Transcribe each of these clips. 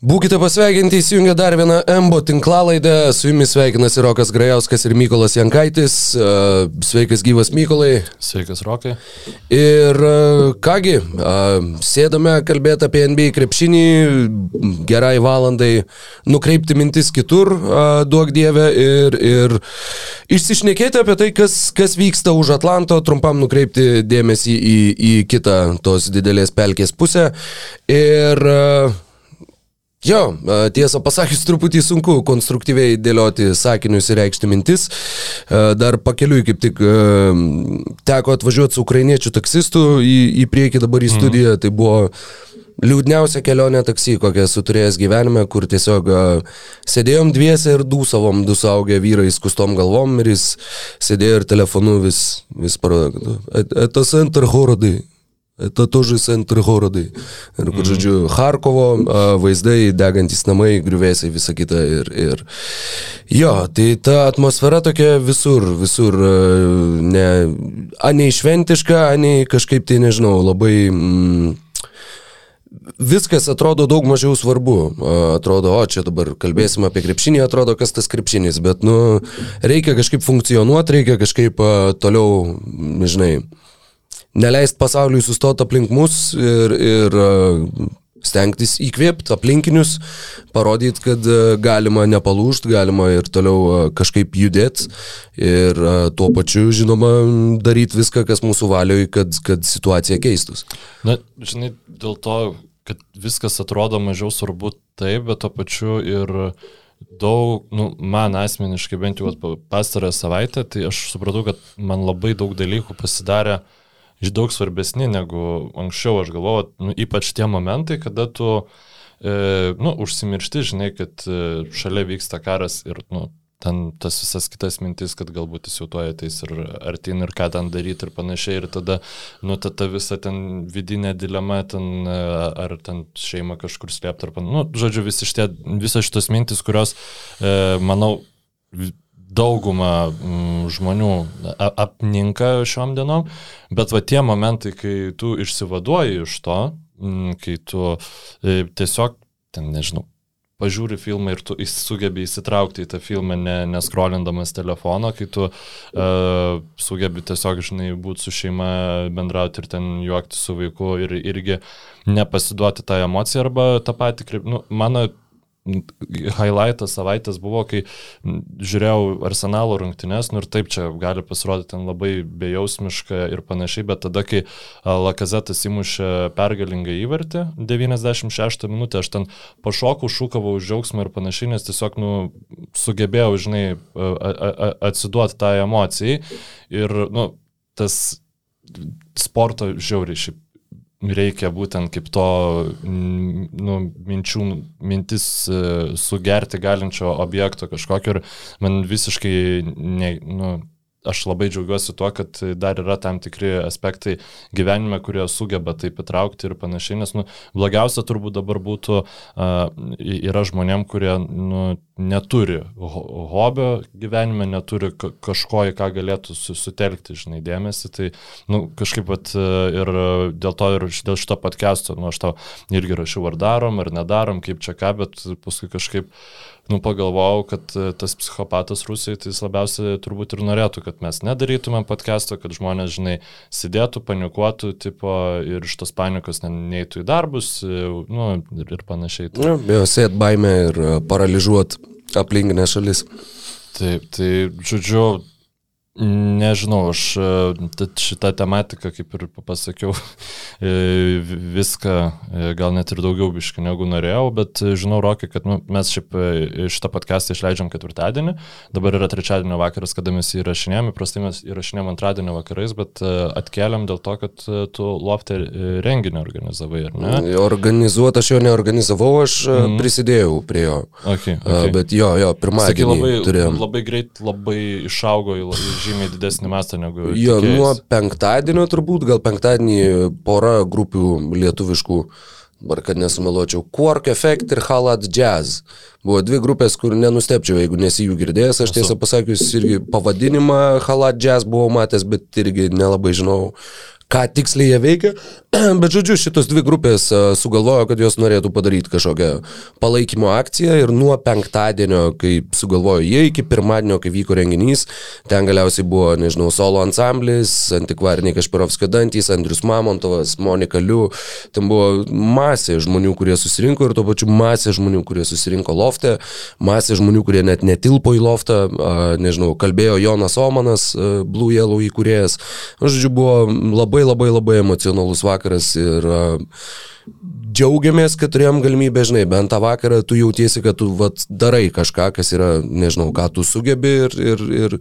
Būkite pasveikinti, įsijungia dar vieną MBO tinklalaidę. Su jumis sveikinasi Rokas Grajauskas ir Mykolas Jankaitis. E, Sveikas gyvas Mykolai. Sveikas, Rokai. Ir e, kągi, e, sėdame kalbėti apie NBA krepšinį, gerai valandai nukreipti mintis kitur, duok dievę, ir, ir išsišnekėti apie tai, kas, kas vyksta už Atlanto, trumpam nukreipti dėmesį į, į kitą tos didelės pelkės pusę. Ir Jo, tiesą pasakius, truputį sunku konstruktyviai dėlioti sakinius ir reikšti mintis. Dar pakeliui kaip tik teko atvažiuoti su ukrainiečių taksistu į, į priekį dabar į studiją. Mm. Tai buvo liūdniausia kelionė taksi, kokią esu turėjęs gyvenime, kur tiesiog sėdėjom dviese ir dūsavom, du suaugę vyrai skustom galvom ir jis sėdėjo ir telefonu vis, vis parodo, kad etas enter horodai. Это тоже центр города. Ir, kur, žodžiu, Harkovo vaizdai, degantis namai, griuvėsiai, visa kita. Ir, ir jo, tai ta atmosfera tokia visur, visur, ne, anei šventiška, anei kažkaip tai, nežinau, labai... Mm, viskas atrodo daug mažiau svarbu. Atrodo, o čia dabar kalbėsim apie krepšinį, atrodo, kas tas krepšinis, bet, nu, reikia kažkaip funkcionuoti, reikia kažkaip toliau, nežinai, neleist pasauliui sustoti aplink mus ir, ir e, stengtis įkvėpti aplinkinius, parodyti, kad e, galima nepalūžti, galima ir toliau e, kažkaip judėti ir tuo pačiu, žinoma, daryti viską, kas mūsų valioj, kad, kad situacija keistus. Na, žinai, dėl to, kad viskas atrodo mažiau svarbu taip, bet tuo pačiu ir daug, nu, man asmeniškai bent jau pastarąją savaitę, tai aš supratau, kad man labai daug dalykų pasidarė uh, daug svarbesni negu anksčiau, aš galvoju, nu, ypač tie momentai, kada tu, e, nu, užsimiršti, žinai, kad e, šalia vyksta karas ir, nu, ten tas visas kitas mintis, kad galbūt jis jau to ateis ir artin ir ką ten daryti ir panašiai. Ir tada, nu, ta, ta visa ten vidinė dilema, ten, e, ar ten šeima kažkur slėpti, ar panašiai. Nu, žodžiu, vis šitie, visos šitos mintis, kurios, e, manau, daugumą mm, žmonių apninka šiom dienom, bet va tie momentai, kai tu išsivaduoji iš to, mm, kai tu e, tiesiog, ten nežinau, pažiūri filmą ir tu sugebi įsitraukti į tą filmą, ne, neskrolindamas telefono, kai tu uh, sugebi tiesiog, žinai, būti su šeima, bendrauti ir ten juokti su vaiku ir irgi nepasiduoti tą emociją arba tą patį, nu, mano highlightas savaitės buvo, kai žiūrėjau arsenalo rungtynes, nu ir taip čia gali pasirodyti ten labai bejausmiška ir panašiai, bet tada, kai Lakazetas įmušė pergalingą įvartį 96 minutę, aš ten pašokau, šūkavau už džiaugsmą ir panašiai, nes tiesiog, nu, sugebėjau, žinai, atsiduoti tą tai emocijai. Ir, nu, tas sporto žiauriai šiaip reikia būtent kaip to nu, minčių, mintis e, sugerti galinčio objekto kažkokio ir man visiškai ne, nu, aš labai džiaugiuosi tuo, kad dar yra tam tikri aspektai gyvenime, kurie sugeba taip įtraukti ir panašiai, nes nu, blogiausia turbūt dabar būtų, uh, yra žmonėm, kurie nu, neturi hobio gyvenime, neturi kažko, į ką galėtų sutelkti, žinai, dėmesį, tai nu, kažkaip pat ir dėl to ir dėl šito podcast'o, nu, aš tau irgi rašiau, ar darom, ar nedarom, kaip čia ką, bet paskui kažkaip uh, nu, pagalvojau, kad e, tas psichopatas Rusijai, tai jis labiausiai turbūt ir norėtų, kad mes nedarytumėm podcast'o, kad žmonės, žinai, sėdėtų, panikuotų, tipo, ir iš tos panikos ne, neįtų į darbus, e, nu, ir, ir panašiai. Tai. Ja, sėt baimę ir e, paralyžuot aplinkinę šalis. Taip, tai, žodžiu, Nežinau, aš e, šitą tematiką, kaip ir pasakiau, e, viską, e, gal net ir daugiau biškai negu norėjau, bet žinau, Rokai, kad nu, mes šiaip šitą podcastą išleidžiam ketvirtadienį, dabar yra trečiadienio vakaras, kada mes įrašinėjom, įprastai mes įrašinėjom antradienio vakarais, bet atkeliam dėl to, kad tu loftę renginį organizavai, ar ne? Organizuot aš jo neorganizavau, aš mm. prisidėjau prie jo. Okay, okay. Bet jo, jo, pirmąjį labai, turėjom. Labai greit, labai išaugo į žymiai žymiai didesnį mastą negu... Jo, tikėjais. nuo penktadienio turbūt, gal penktadienį pora grupių lietuviškų, ar kad nesumeluočiau, Quark Effect ir Halat Jazz. Buvo dvi grupės, kur nenustepčiau, jeigu nesi jų girdėjęs, aš tiesą pasakius irgi pavadinimą Halat Jazz buvau matęs, bet irgi nelabai žinau, ką tiksliai jie veikia. Bet žodžiu, šitos dvi grupės a, sugalvojo, kad jos norėtų padaryti kažkokią palaikymo akciją ir nuo penktadienio, kai sugalvojo jie, iki pirmadienio, kai vyko renginys, ten galiausiai buvo, nežinau, solo ansamblis, antikvariniai Kašpirovskio dantys, Andrius Mamontovas, Monika Liu, ten buvo masė žmonių, kurie susirinko ir tuo pačiu masė žmonių, kurie susirinko lofte, masė žmonių, kurie net netilpo į loftą, nežinau, kalbėjo Jonas Omanas, a, Blue Yellow įkūrėjas. Žodžiu, buvo labai labai labai emocionalus vakaras ir džiaugiamės, kad turėjom galimybę, žinai, bent tą vakarą tu jautiesi, kad tu vat, darai kažką, kas yra, nežinau, ką tu sugebi ir, ir, ir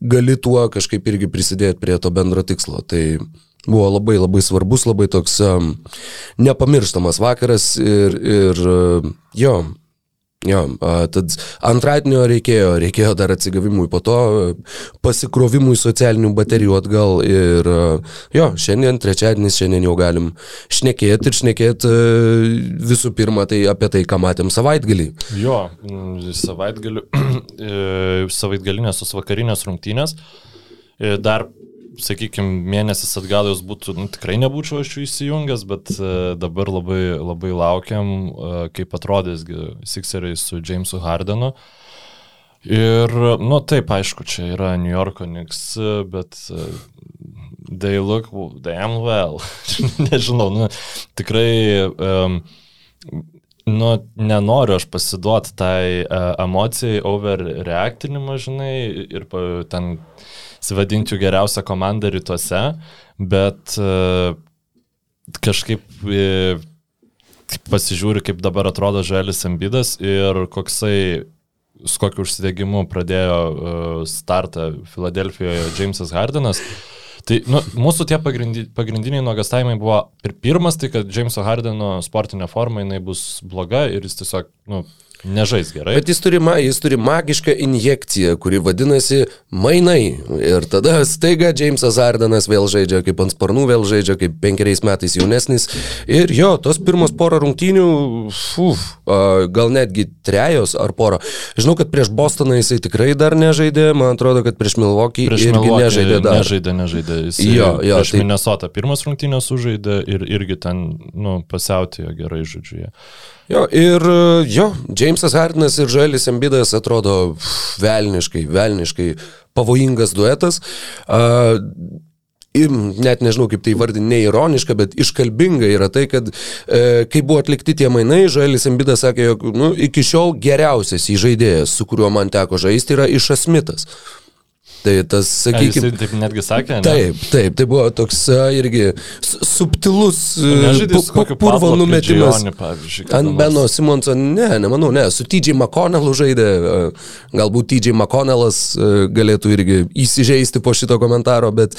gali tuo kažkaip irgi prisidėti prie to bendro tikslo. Tai buvo labai labai svarbus, labai toks um, nepamirštamas vakaras ir, ir jo, Jo, tad antradienio reikėjo, reikėjo dar atsigavimui po to, pasikrovimui socialinių baterijų atgal ir a, jo, šiandien, trečiadienis, šiandien jau galim šnekėti ir šnekėti visų pirma tai apie tai, ką matėm savaitgalį. Jo, mm, savaitgaliu, e, savaitgalinės tos vakarinės rungtynės. E, Dar, sakykime, mėnesis atgal jos būtų, nu, tikrai nebūčiau aš jų įsijungęs, bet e, dabar labai, labai laukiam, e, kaip atrodys Sixeriai su Jamesu Hardenu. Ir, nu taip, aišku, čia yra New Yorko Knicks, e, bet they look damn well. Nežinau, nu, tikrai um, nu, nenoriu aš pasiduoti tai uh, emocijai, overreactinimo, žinai, ir pa, ten svadinčiau geriausią komandą rytuose, bet uh, kažkaip uh, pasižiūri, kaip dabar atrodo Želis Embidas ir koksai su kokiu užsidegimu pradėjo uh, startą Filadelfijoje Jamesas Hardenas. Tai nu, mūsų tie pagrindi, pagrindiniai nuogastavimai buvo ir pirmas, tai kad Jameso Hardeno sportinė forma jinai bus bloga ir jis tiesiog nu, nežais gerai. Bet jis turi, jis turi magišką injekciją, kuri vadinasi mainai. Ir tada staiga Jamesas Ardenas vėl žaidžia kaip ant sparnų, vėl žaidžia kaip penkeriais metais jaunesnis. Ir jo, tos pirmos porą rungtynių, uf, gal netgi trejos ar porą. Žinau, kad prieš Bostoną jisai tikrai dar nežaidė, man atrodo, kad prieš Milwaukee Prieš irgi Milwaukee nežaidė dar. Nežaidė, nežaidė. Jis Jo, jo, prieš tai-. Minnesotą pirmas rungtynės sužaidė ir irgi ten, nu, pasiautėjo gerai žodžiu. jie. Jo, ir jo, Jamesas Hardinas ir Želis Embidas atrodo velniškai, velniškai pavojingas duetas. Uh, Ir net nežinau, kaip tai vardinti, neironiška, bet iškalbinga yra tai, kad e, kai buvo atlikti tie mainai, Žaelis Embidas sakė, jog nu, iki šiol geriausias įžaidėjas, su kuriuo man teko žaisti, yra Išasmitas. Tai tas, sakykime, taip netgi sakė, ne? Taip, taip, tai buvo toks irgi subtilus kokiu purvo numetimas. Ant. Beno Simonso, ne, nemanau, ne, su TJ McConnellu žaidė, a, galbūt TJ McConnellas a, galėtų irgi įsižeisti po šito komentaro, bet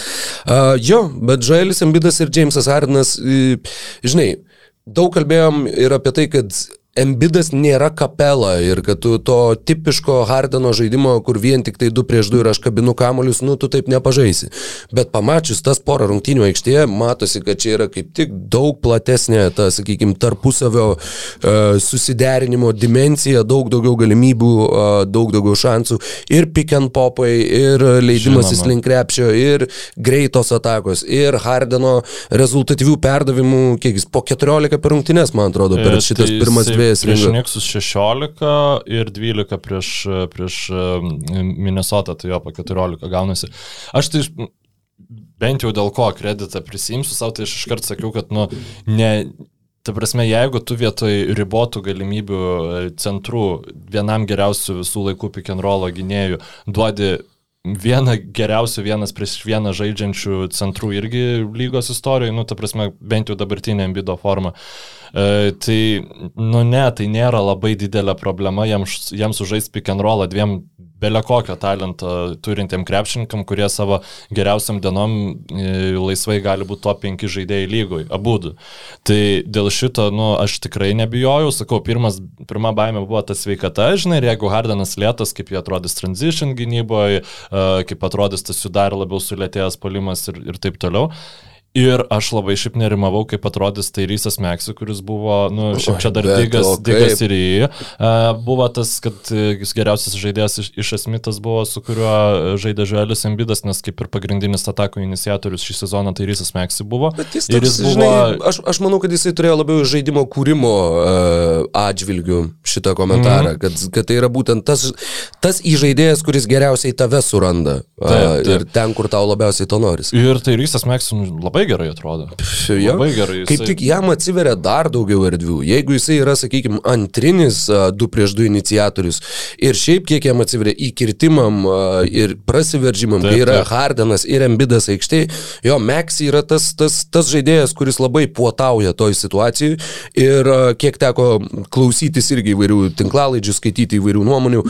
a, jo, bet Joelis Embidas ir Jamesas Hardinas, žinai, daug kalbėjom ir apie tai, kad Embidas nėra kapela ir kad tu to tipiško Hardeno žaidimo, kur vien tik tai 2 prieš 2 ir aš kabinu kamolius, nu tu taip nepažaisi. Bet pamačius tas porą rungtynių aikštėje, matosi, kad čia yra kaip tik daug platesnė ta, sakykime, tarpusavio uh, susiderinimo dimencija, daug daugiau galimybių, uh, daug daugiau šansų ir pick and popai, ir leidimasis link krepšio, ir greitos atakos, ir Hardeno rezultatyvių perdavimų, kiek jis po 14 per rungtynės, man atrodo, per E, šitas tai pirmas jisai dviejas Prieš. Niksus 16 ir 12 prieš, prieš um, Minnesotą, tai jo po 14 gaunasi. Aš tai bent jau dėl ko kreditą prisimsiu savo, tai aš iškart sakiau, kad, nu, ne, Ta prasme, jeigu tu vietoj ribotų galimybių e, centrų vienam geriausių visų laikų pick and rollo gynėjų duodi vieną geriausių vienas prieš vieną žaidžiančių centrų irgi lygos istorijoje, nu, ta prasme, bent jau dabartinė ambido forma. E, tai, nu ne, tai nėra labai didelė problema jiems, jiems sužaisti pick and rollą dviem belio kokio talento turintiem krepšininkam, kurie savo geriausiam dienom e, laisvai gali būti top 5 žaidėjai lygoj, abu du. Tai dėl šito, nu, aš tikrai nebijojau, sakau, pirmas, pirma baimė buvo ta sveikata, žinai, ir jeigu Hardanas lėtas, kaip jie atrodys transition gynyboje, kaip atrodys tas jų dar labiau sulėtėjęs polimas ir, ir taip toliau. Ir aš labai šiaip nerimavau, kaip atrodys Tairysas Meksi, kuris buvo, nu, šiaip čia dar digas, digas ir į. Uh, buvo tas, kad jis geriausias žaidėjas iš, iš esmitas buvo, su kuriuo žaidė Žuelis Embidas, nes kaip ir pagrindinis atako iniciatorius šį sezoną Tairysas Meksi buvo. Bet jis, toks, ir jis buvo... Žinai, aš, aš manau, kad jisai turėjo labiau žaidimo kūrimo uh, atžvilgių šitą komentarą, mm. kad, kad tai yra būtent tas, tas įžaidėjas, kuris geriausiai tave suranda. Uh, taip, taip. Ir ten, kur tau labiausiai to noris. Ir Tairysas Meksi nu, labai labai gerai atrodo. Jo, labai gerai. Jisai... Kaip tik jam atsiveria dar daugiau erdvių. Jeigu jisai yra, sakykime, antrinis 2 prieš 2 iniciatorius ir šiaip kiek jam atsiveria įkirtimam ir prasiveržimam, taip, kai yra taip. Hardenas ir Embidas aikštėje, jo, Meksi yra tas, tas, tas žaidėjas, kuris labai puotauja toj situacijai ir kiek teko klausytis irgi įvairių tinklalaidžių, skaityti įvairių nuomonių,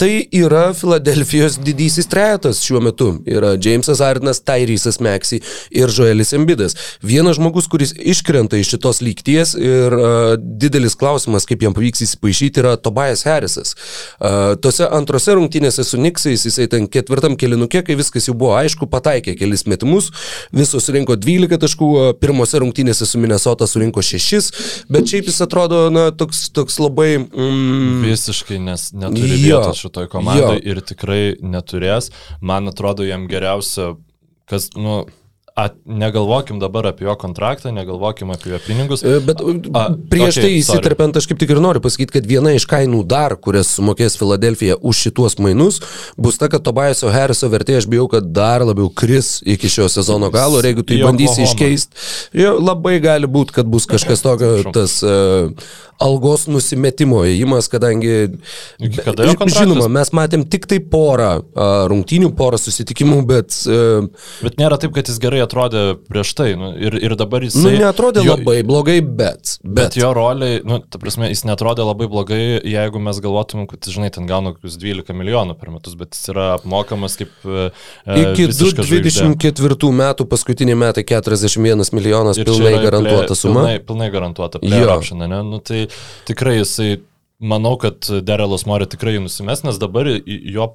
tai yra Filadelfijos didysis trejetas šiuo metu. Yra Jamesas Hardenas, Tyrysas Meksi ir Joel Joelis Embidas. Vienas žmogus, kuris iškrenta iš šitos lygties ir uh, didelis klausimas, kaip jam pavyks įsipaišyti, yra Tobias Harrisas. Uh, tose antrose rungtynėse su Niksais, jisai ten ketvirtam kelinukė, kai viskas jau buvo aišku, pataikė kelis metimus, visus rinko 12 taškų, pirmose rungtynėse su Minnesota surinko 6, bet šiaip jis atrodo, na, toks, toks labai... Mm, Visiškai nes, neturi jo, vietos šitoj komandai ir tikrai neturės. Man atrodo, jam geriausia kas, nu, At, negalvokim dabar apie jo kontraktą, negalvokim apie jo pinigus. E, bet A, prieš okay, tai įsiterpiant, aš kaip tik ir noriu pasakyti, kad viena iš kainų dar, kurias sumokės Filadelfija už šituos mainus, bus ta, kad Tobiaso Harriso vertė, aš bijau, kad dar labiau kris iki šio sezono galo ir jeigu tu jį bandysi iškeisti, labai gali būti, kad bus kažkas tokio, tas uh, algos nusimetimo įėjimas, kadangi, žinoma, mes matėm tik tai porą uh, rungtynių, porą susitikimų, bet... Uh, bet nėra taip, kad jis gerai atrodė prieš tai. Nu, ir, ir dabar jis... Nu, netrodė jo, labai blogai, bet, bet. Bet jo roliai, nu, ta prasme, jis netrodė labai blogai, jeigu mes galvotumėm, kad, žinai, ten gauna kokius 12 milijonų per metus, bet jis yra apmokamas kaip... E, Iki 2024 metų paskutiniai metai 41 milijonas pilnai garantuota suma. Pilnai, pilnai garantuota. Jo. Option, ne? Nu, tai tikrai jisai manau, kad Derelas Mori tikrai nusimes, nes dabar jo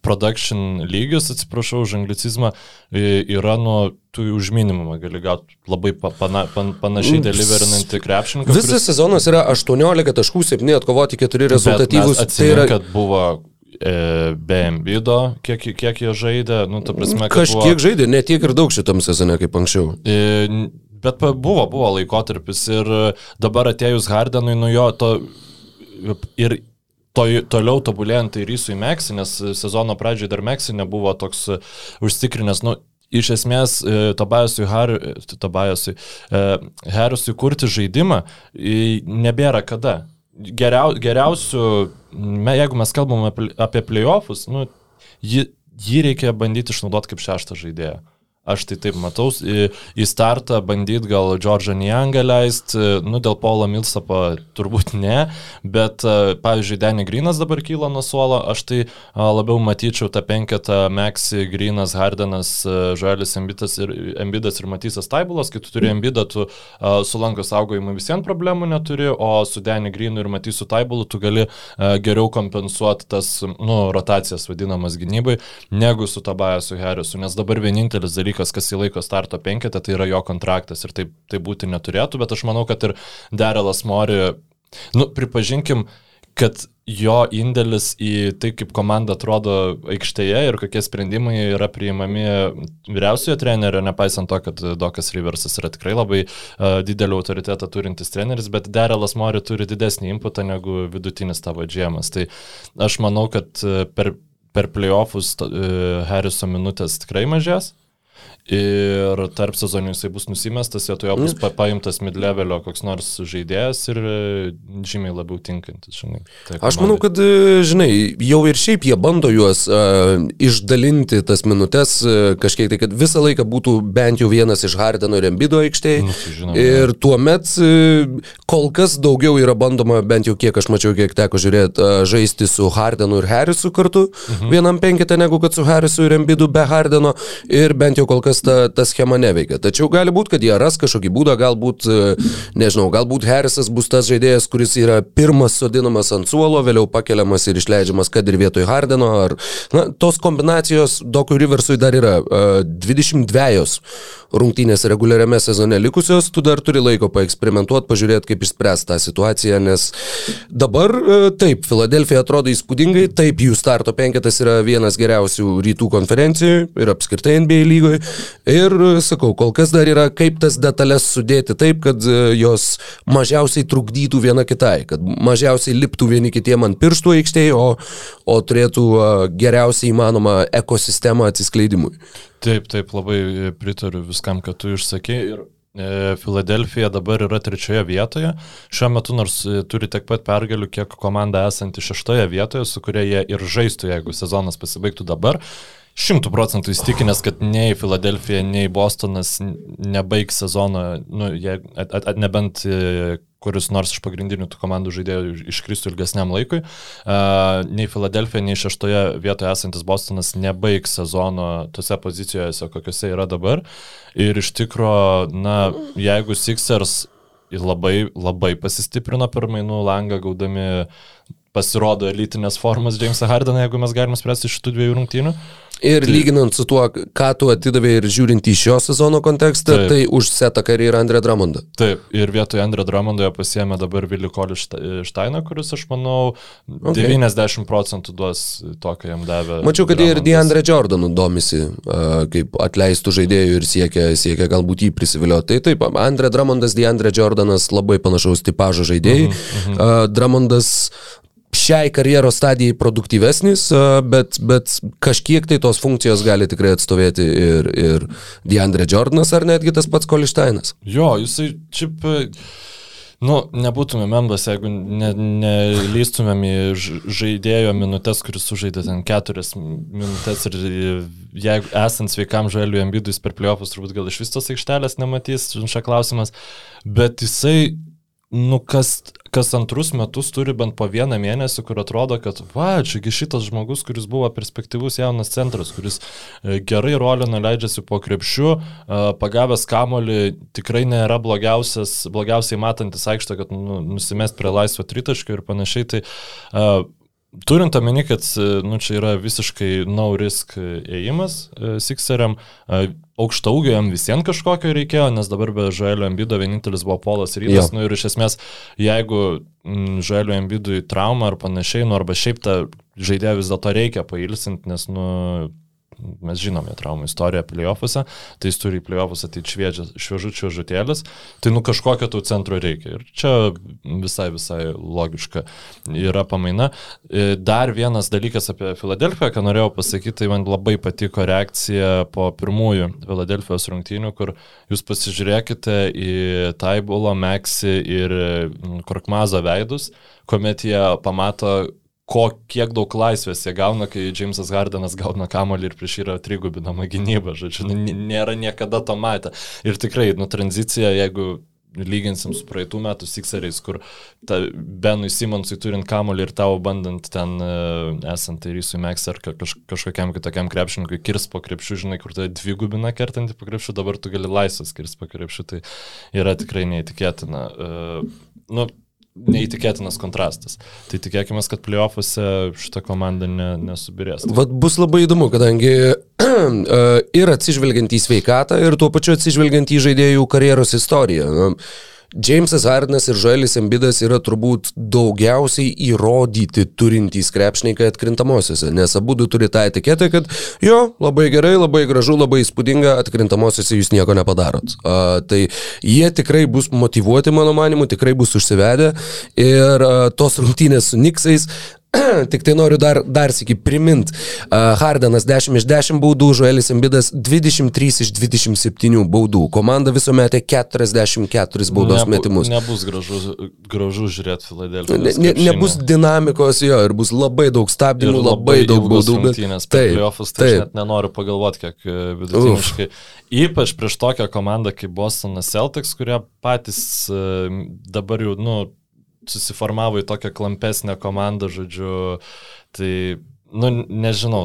production lygius, atsiprašau už anglicizmą, yra nuo tų už minimumą, gali gauti labai pana, pan, panašiai mm. deliverinantį krepšininką. Visas kuris... sezonas yra 18 taškų, 7 atkovoti 4 rezultatyvus. Tai yra, kad buvo e, be Embido, kiek, kiek jie žaidė, nu, ta prasme, kad... Kažkiek buvo... žaidė, ne tiek ir daug šitam sezone kaip anksčiau. E, bet buvo, buvo laikotarpis ir dabar atėjus Hardenui, nu jo, to ir to, toliau tobulėjant tai Rysui Meksi, nes sezono pradžioje dar Meksi nebuvo toks e, užtikrinęs, nu, iš esmės e, Tobiasui, Har, Tobiasui e, Harrisui kurti žaidimą nebėra kada. Geriau, geriausių, jeigu mes kalbam apie, apie playoffus, nu, jį, jį reikia bandyti išnaudoti kaip šeštą žaidėją. Aš tai taip matau, į, į startą bandyt gal Džordžą Niangą leisti, nu dėl Paulo Milsapo turbūt ne, bet pavyzdžiui, Danny Grinas dabar kyla nuo suolo, aš tai labiau matyčiau tą penketą Maxi, Grinas, Hardenas, Žalis Embidas ir, Embidas ir Matysas Taibulas, kai tu turi Embidą, tu su lankos saugojimu visiems problemų neturi, o su Danny Grinu ir Matysu Taibulu tu gali geriau kompensuoti tas, nu, rotacijas vadinamas gynybai, negu su Tabajasu Harrisu, nes dabar vienintelis dalykas, dalykas, kas įlaiko starto penketą, tai yra jo kontraktas ir taip tai būti neturėtų, bet aš manau, kad ir Derelas Mori, nu, pripažinkim, kad jo indėlis į tai, kaip komanda atrodo aikštėje ir kokie sprendimai yra priimami vyriausiojo trenerio, nepaisant to, kad Dokas Riversas yra tikrai labai uh, didelį autoritetą turintis treneris, bet Derelas Mori turi didesnį inputą negu vidutinis tavo džiemas. Tai aš manau, kad per, per playoffus uh, Harriso minutės tikrai mažės. Ir tarp sezonų jisai bus nusimestas, vietoje bus Mm. pa paimtas mid-levelio koks nors žaidėjas ir e, žymiai labiau tinkantis. Žinai, tai Aš manau, kad, e, žinai, jau ir šiaip jie bando juos uh, išdalinti tas minutės uh, kažkiek tai, kad visą laiką būtų bent jau vienas iš Hardeno ir Embido aikštėje. Nu, tai ir tuomet uh, kol kas daugiau yra bandoma, bent jau kiek aš mačiau, kiek teko žiūrėti, uh, žaisti su Hardenu ir Harrisu kartu, mhm. vienam penkite, negu kad su Harrisu ir Embidu be Hardeno. Ir bent jau kol kas ta, ta schema neveikia. Tačiau gali būti, kad jie ras kažkokį būdą, galbūt, uh, nežinau, galbūt Harrisas bus tas žaidėjas, kuris yra pirmas sodinamas ant suolo, vėliau pakeliamas ir išleidžiamas, kad ir vietoj Hardeno. Ar, na, tos kombinacijos Dokui Riversui dar yra uh, 22 rungtynės reguliariame sezone likusios, tu dar turi laiko paeksperimentuoti, pažiūrėti, kaip išspręsti tą situaciją, nes dabar uh, taip, Filadelfija atrodo įspūdingai, taip, jų starto penketas yra vienas geriausių rytų konferencijų ir apskritai NBA lygoje. Ir uh, sakau, kol kas dar yra kaip tas detalės sudėti taip, kad uh, jos mažiausiai trukdytų viena kitai, kad mažiausiai liptų vieni kitiem ant pirštų aikštėje, o, o turėtų uh, geriausiai įmanomą ekosistemą atsiskleidimui. Taip, taip, labai e, pritariu viskam, kad tu išsakė. Ir e, Filadelfija dabar yra trečioje vietoje. Šiuo metu nors e, turi tiek pat pergalių, kiek komanda esanti šeštoje vietoje, su kuria jie ir žaistų, jeigu sezonas pasibaigtų dabar. Šimtų procentų įstikinęs, kad nei Filadelfija, nei Bostonas nebaigs sezono, nu, jei, at, at, at, nebent e, kuris nors iš pagrindinių tų komandų žaidėjų iškristų ilgesniam laikui. Uh, nei Filadelfija, nei šeštoje vietoje esantis Bostonas nebaigs sezono tose pozicijose, kokiuose yra dabar. Ir iš tikro, na, jeigu Sixers labai, labai pasistiprino per mainų langą, gaudami pasirodo elitinės formas Jamesą Hardeną, jeigu mes galime spręsti iš šitų dviejų rungtynių. Ir lyginant su tuo, ką tu atidavė ir žiūrint į šio sezono kontekstą, Taip. tai už Setą Karį ir Andrė Dramondą. Taip, ir vietoje Andrė Dramondo jie pasiemė dabar Vilį Kolištainą, kuris, aš manau, Okay. okay. 90 procentų duos to, ką jam davė. Mačiau, kad jie ir. Deandre Jordanu domisi, kaip atleistų žaidėjų ir siekia, siekia galbūt jį prisivilioti. Tai taip, Andrė Dramondas, Deandre Jordanas labai panašaus tipažo žaidėjai. Mhm, A, Dramondas šiai karjeros stadijai produktyvesnis, a, bet, bet kažkiek tai tos funkcijos gali tikrai atstovėti ir, ir Deandre Jordanas ar netgi tas pats Kolištainas. Jo, jisai šiaip, e, nu, nebūtume membas, jeigu ne, nelystumėm į žaidėjo minutės, kuris sužaidė ten keturias minutės ir e, jeigu esant sveikam žaliui ambidui per pliopus, turbūt gal iš vis tos aikštelės nematys, čia klausimas, bet jisai nu, kas, kas antrus metus turi bent po vieną mėnesį, kur atrodo, kad, va, čiagi šitas žmogus, kuris buvo perspektyvus jaunas centras, kuris e, gerai rolino leidžiasi po krepšiu, e, pagavęs kamolį, tikrai nėra blogiausiai matantis aikštę, kad nu, nusimest prie laisvo tritaškio ir panašiai. Tai, e, Turint omeny, kad e, nu, čia yra visiškai no risk e, ėjimas e, Sixeriam, aukšta ūgio jam visiems kažkokio reikėjo, nes dabar be Žaelio Ambido vienintelis buvo Polas Rytas. Nu, ir iš esmės, jeigu Žaelio Ambidui trauma ar panašiai, nu, arba šiaip tą žaidėją vis dėlto reikia pailsinti, nes nu, mes žinome traumų istoriją playoffuose, tai jis turi į playoffus ateiti šviežučio žutėlis, tai nu kažkokio tų centro reikia. Ir čia visai, visai logiška yra pamaina. E, Dar vienas dalykas apie Filadelfiją, ką norėjau pasakyti, tai man labai patiko reakcija po pirmųjų Filadelfijos rungtynių, kur jūs pasižiūrėkite į Taibulo, Meksi ir mm, Korkmazo veidus, kuomet jie pamato, ko, kiek daug laisvės jie gauna, kai Jamesas Hardenas gauna kamolį ir prieš jį yra trigubinama gynyba, žodžiu, nu, nėra niekada to matę. Ir tikrai, nu, tranzicija, jeigu lyginsim su praeitų metų Sixeriais, kur ta, Benui Simonsui turint kamolį ir tavo bandant ten, uh, esant tai Rysui Meks ar ka- kaž, kažkokiam kitokiam krepšininkui kirs po krepšių, žinai, kur tai dvigubina kertantį po krepšių, dabar tu gali laisvas kirs po krepšių, tai yra tikrai neįtikėtina. Uh, nu, neįtikėtinas kontrastas. Tai tikėkime, kad playoffuose šitą komandą ne, nesubirės. Vat bus labai įdomu, kadangi e, ir atsižvelgiant į sveikatą, ir tuo pačiu atsižvelgiant į žaidėjų karjeros istoriją. Na, Jamesas Hardenas ir Joelis Embidas yra turbūt daugiausiai įrodyti turintys krepšininkai atkrintamosiose, nes abu du turi tą etiketę, kad jo, labai gerai, labai gražu, labai įspūdinga, atkrintamosiose jūs nieko nepadarot. A, tai jie tikrai bus motivuoti, mano manimu, tikrai bus užsivedę ir a, tos rungtynės su Niksais Tik tai noriu dar, dar sėki primint. Uh, Hardenas 10 iš 10 baudų, Žuelis Embidas 23 iš 27 baudų. Komanda viso metė 44 baudos Nebu- metimus. Nebus gražu, gražu žiūrėti Filadelfiją. Ne, ne, nebus dinamikos jo ir bus labai daug stabdymų, labai, labai daug baudų. bet- Taip, playoffus, tai aš taip. net nenoriu pagalvoti, kiek e, vidutiniškai. Ypač prieš tokią komandą kaip Bostonas Celtics, kurie patys e, dabar jau, nu, susiformavo į tokią klampesnę komandą, žodžiu. Tai, nu, nežinau,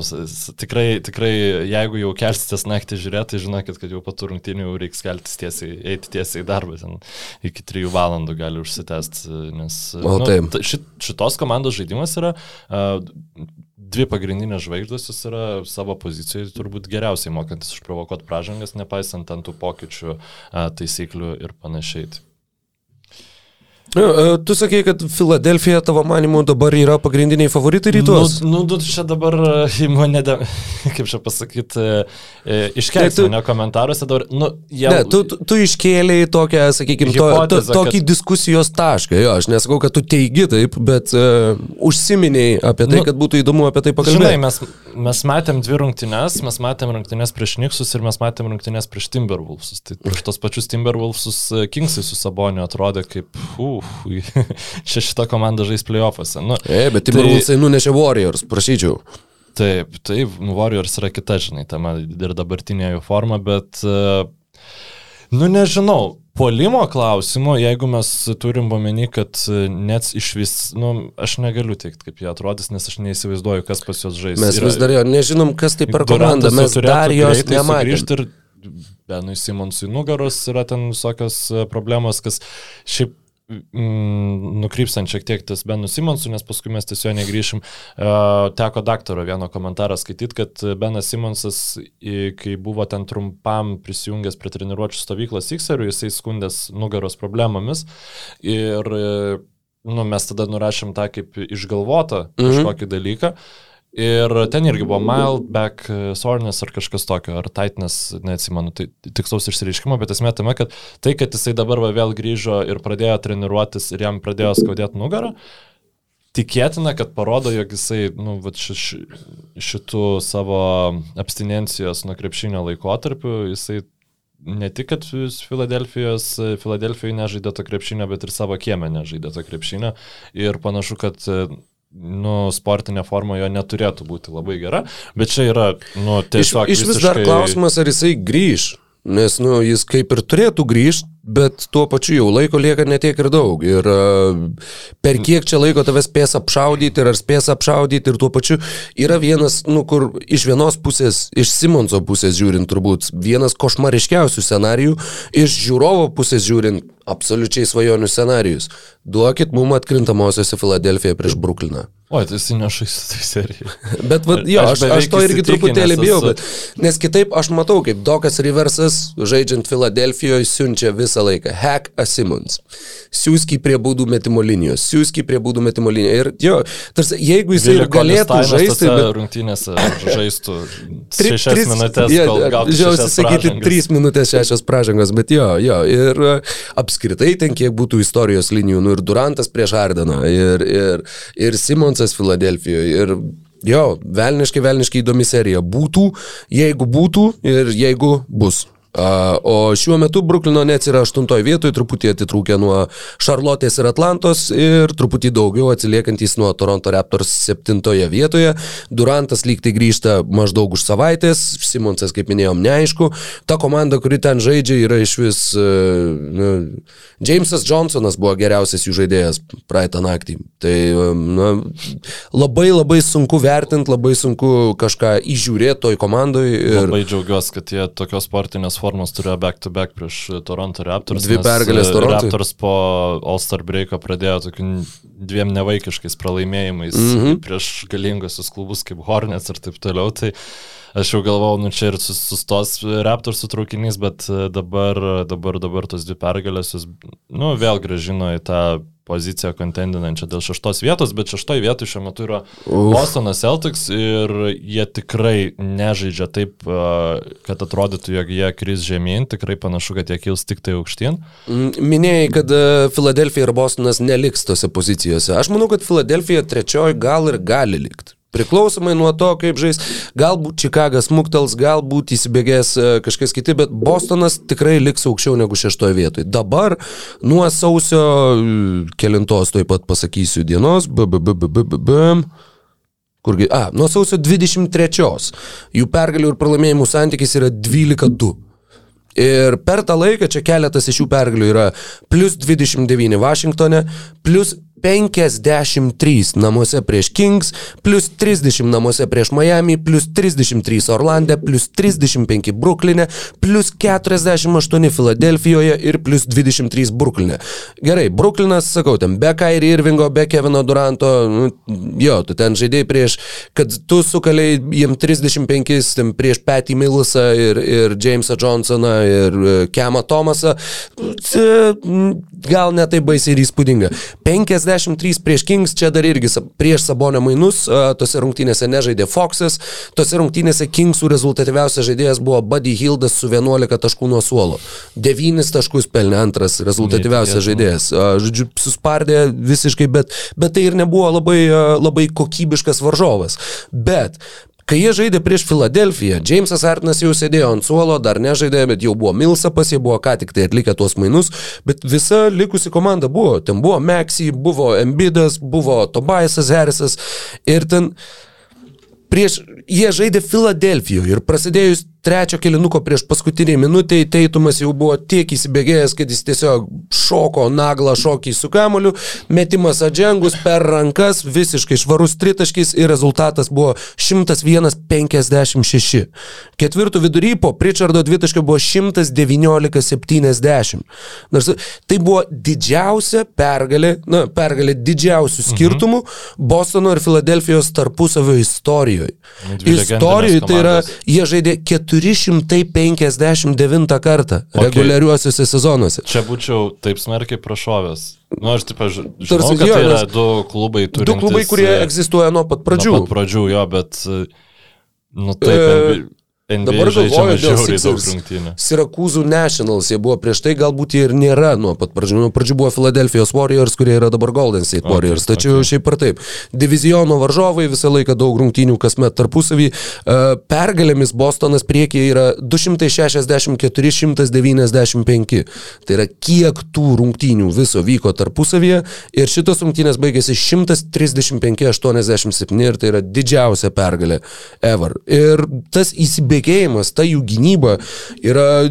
tikrai, tikrai, jeigu jau kelsitės naktį žiūrėti, tai žinokit, kad jau po tų rungtynių jau reiks keltis tiesiai, eiti tiesiai į darbą, ten iki 3 valandų gali užsitęsti, nes O, nu, ta- šit, šitos komandos žaidimas yra uh, dvi pagrindinės žvaigždės, jis yra savo pozicijoje turbūt geriausiai mokantis išprovokuoti pražangas, nepaisant ant tų pokyčių, uh, taisyklių ir panašiai. Jo, e, Tu sakei, kad Filadelfija tavo manimu dabar yra pagrindiniai favoritai rytuos. Nu, nu, tu čia dabar e, į mane, de, kaip čia pasakyti, iškelti Ne, tu- mane komentaruose dabar. Nu, jie, Ne, tu, tu, tu iškėlėjai tokią, sakykime, to, to, tokį kad- diskusijos tašką. Jo, aš nesakau, kad tu teigi taip, bet uh, užsiminiai apie tai, Nu, kad būtų įdomu apie tai Žinai, pakalbėti. mes, mes matėm dvi rungtynes, mes matėm rungtynes prieš Niksus ir mes matėm rungtynes prieš Timberwolfsus. Tai prieš tos pačius Timberwolfsus e, Kingsai su Saboniu atrodė kaip, uf, čia šita komanda žais playoffuose. Nu, E, bet Timberwolvesai nunešė Warriors, prašyčiau. Taip, taip, Warriors yra kita, žinai, tema ir dabartinė jų forma, bet, e, nu nežinau, polimo klausimu, jeigu mes turim omeny, kad net iš vis, nu, aš negaliu teikti, kaip jie atrodys, nes aš neįsivaizduoju, kas pas juos žais. Mes Yra- vis dar jo nežinom, kas tai per jau mes dar jos nematėme. Benui Simonsui nugaros yra ten visokios e, problemos, kas šiaip nukrypstant šiek tiek ties Benu Simonsu, nes paskui mes tiesiog negryšim. Uh, teko daktaro vieno komentarą skaityti, kad Benas Simonsas, kai buvo ten trumpam prisijungęs prie treniruočio stovyklos Xerių, jisai skundęs nugaros problemomis. Ir e, nu, mes tada nurašėm tą kaip išgalvotą Mhm. kažkokį dalyką. Ir ten irgi buvo mild back uh, soreness ar kažkas tokio, ar tightness, neatsimenu, tai tikslaus išsireiškimo, bet esmė tame, kad tai, kad jisai dabar va vėl grįžo ir pradėjo treniruotis ir jam pradėjo skaudėti nugarą, tikėtina, kad parodo, jog jisai, nu, va, ši, ši, šitų savo abstinencijos nuo krepšinio laikotarpiu, jisai ne tik, kad Filadelfijos, Filadelfijoje nežaidė to krepšinio, bet ir savo kiemę nežaidė to krepšinio. Ir panašu, kad nu, sportinė forma jo neturėtų būti labai gera, bet čia yra, nu, Iš, tiesiog... iš vis dar visiškai- klausimas, ar jisai grįž. Nes, nu, jis kaip ir turėtų grįžti, bet tuo pačiu jau laiko lieka netiek ir daug. Ir uh, per kiek čia laiko tave spės apšaudyti ir ar spės apšaudyti ir tuo pačiu yra vienas, nu, kur iš vienos pusės, iš Simonso pusės žiūrint turbūt, vienas košmariškiausių scenarijų, iš žiūrovo pusės žiūrint, absoliučiai svajonių scenarijus. Duokit mum atkrintamosiose Filadelfiją prieš Brukliną. Oi, tai jis neša į tai seriją. Bet vat, jo, Aš aš, aš, to irgi truputėlį bijau, bet, nes kitaip aš matau, kaip Dokas Riversas, žaidžiant Filadelfijoje, siunčia visą laiką hack a Simmons. Siūski prie baudų metimo linijos, siūski prie baudų metimo linijos. Ir jo, tarsi, jeigu jisai ir galėtų žaisti, bet... rungtynėse žaistų Tri- šešias tris- minutės, jo, kol gautų Žiausi šešias sakyti, pražangas. 3 minutės 6 pražangos, bet jo, jo. Ir e, apskritai ten kiek būtų istorijos linijų, nu ir Durantas prieš Hardeną, ir, ir, ir Simonsas Filadelfijoje, ir jo, velniškai, velniškai įdomi serija. Būtų, jeigu būtų ir jeigu bus. O šiuo metu Bruklino Nets yra aštuntoje vietoje, truputį atitrūkę nuo Šarlotės ir Atlantos ir truputį daugiau atsiliekantys nuo Toronto Raptors septintoje vietoje. Durantas lyg tai grįžta maždaug už savaitės, Simonsas, kaip minėjom, neaišku. Ta komanda, kuri ten žaidžia, yra iš vis... Uh, nu, Jamesas Johnsonas buvo geriausias jų žaidėjas praeitą naktį. Tai na, labai labai sunku vertinti, labai sunku kažką įžiūrėti toj komandai. Ir... Labai džiaugiuosi, kad jie tokios sportinės formos turėjo back-to-back prieš Toronto Raptors. Dvi pergalės e, Torontui. Raptors po All-Star breako pradėjo tokiu dviem nevaikiškais pralaimėjimais mm. -hmm. prieš galingusius klubus kaip Hornets ir taip toliau. Tai aš jau galvojau, nu čia ir sus- sustos Raptors sutraukinys, bet e, dabar, dabar, dabar tos dvi pergalės jūs, nu, vėl gražino į tą poziciją kontendinančią dėl šeštos vietos, bet šeštoje vietoje šiuo metu yra. Bostonas Celtics ir jie tikrai nežaidžia taip, a, kad atrodytų, jog jie kris žemyn, tikrai panašu, kad jie kils tik tai aukštyn. Mm, Minėjai, kad e, Filadelfija ir Bostonas neliks tose pozicijose. Aš manau, kad Filadelfija trečioji gal ir gali likti. Priklausomai nuo to, kaip žais, galbūt Čikagas muktels, galbūt įsibėgės e, kažkas kiti, bet Bostonas tikrai liks aukščiau negu šeštoje vietoje. Dabar nuo sausio e, kelintos, taip pat pasakysiu, dienos, b, b, b, b, b, b, b, kurgi, a, nuo sausio 23 jų pergalių ir pralaimėjimų santykis yra 12-2. Ir per tą laiką čia keletas iš jų pergalių yra plus 29 Vašingtone, plus 53 namuose prieš Kings, plus 30 namuose prieš Miami, plus 33 Orlande, plus 35 Bruklinė, plus 48 Filadelfijoje ir plus 23 Bruklinė. Gerai, Bruklinas, sakau, ten be Kairi Irvingo, be Kevino Duranto, nu, jo, tu ten žaidėjai prieš, kad tu sukaliai jiem 35 ten prieš Patty Millusą ir, ir Jamesą Johnsoną ir Kemą Thomasą, gal netai baisiai ir įspūdinga. 50 63 prieš Kings, čia dar irgi prieš Sabonio mainus, tose rungtynėse nežaidė Foxas, tose rungtynėse Kingsų rezultatyviausias žaidėjas buvo Buddy Hildas su 11 taškų nuo suolo. 9 taškus pelnė antras rezultatyviausias žaidėjas. Žodžiu, suspardė visiškai, bet, bet tai ir nebuvo labai, labai kokybiškas varžovas. Bet Kai jie žaidė prieš Filadelfiją, Jamesas Artinas jau sėdėjo ant suolo, dar nežaidė, bet jau buvo Milsapas, jie buvo ką tik tai atlikę tuos mainus, bet visa likusi komanda buvo. Ten buvo Maxi, buvo Embidas, buvo Tobiasas Harrisas ir ten prieš, jie žaidė Filadelfijoje ir prasidėjus trečio kilinuko prieš paskutinį minutę Teitumas jau buvo tiek įsibėgėjęs, kad jis tiesiog šoko naglą šokį su kamoliu, metimas atžengus per rankas, visiškai švarus tritaškis ir rezultatas buvo 101-56. Ketvirtų vidury po Pritchardo dvitaškio buvo 119-70. Nors tai buvo didžiausia pergalė, na, pergalė didžiausių skirtumų mhm. Bostono ir Filadelfijos tarpusavio istorijoje. Istorijoje tai yra, jie žaidė 4 459 kartą okay. reguliariuosiuose sezonuose. Čia būčiau taip smarkiai prašovęs. Nu, aš taip žinau, Tarsi, kad jo, tai yra du klubai turintys. Du klubai, kurie egzistuoja nuo pat pradžių. Nuo pat pradžių, jo, bet, nu taip, e, NBA Dabar galvoju dėl Sixers. Sirakūzų Nationals, jie buvo prieš tai, galbūt jie ir nėra nuo pat pradžių. Nuo pradžių buvo Philadelphia's Warriors, kurie yra dabar Golden State okay, Warriors. Tačiau okay. šiaip ar taip. Diviziono varžovai visą laiką daug rungtynių kasmet tarpusavį. E, pergalėmis Bostonas priekyje yra 264-195. Tai yra kiek tų rungtynių viso vyko tarpusavyje. Ir šitos rungtynės baigėsi 135-87 ir tai yra didžiausia pergalė ever. Ir tas įsibėgimas pasitikėjimas, ta jų gynyba yra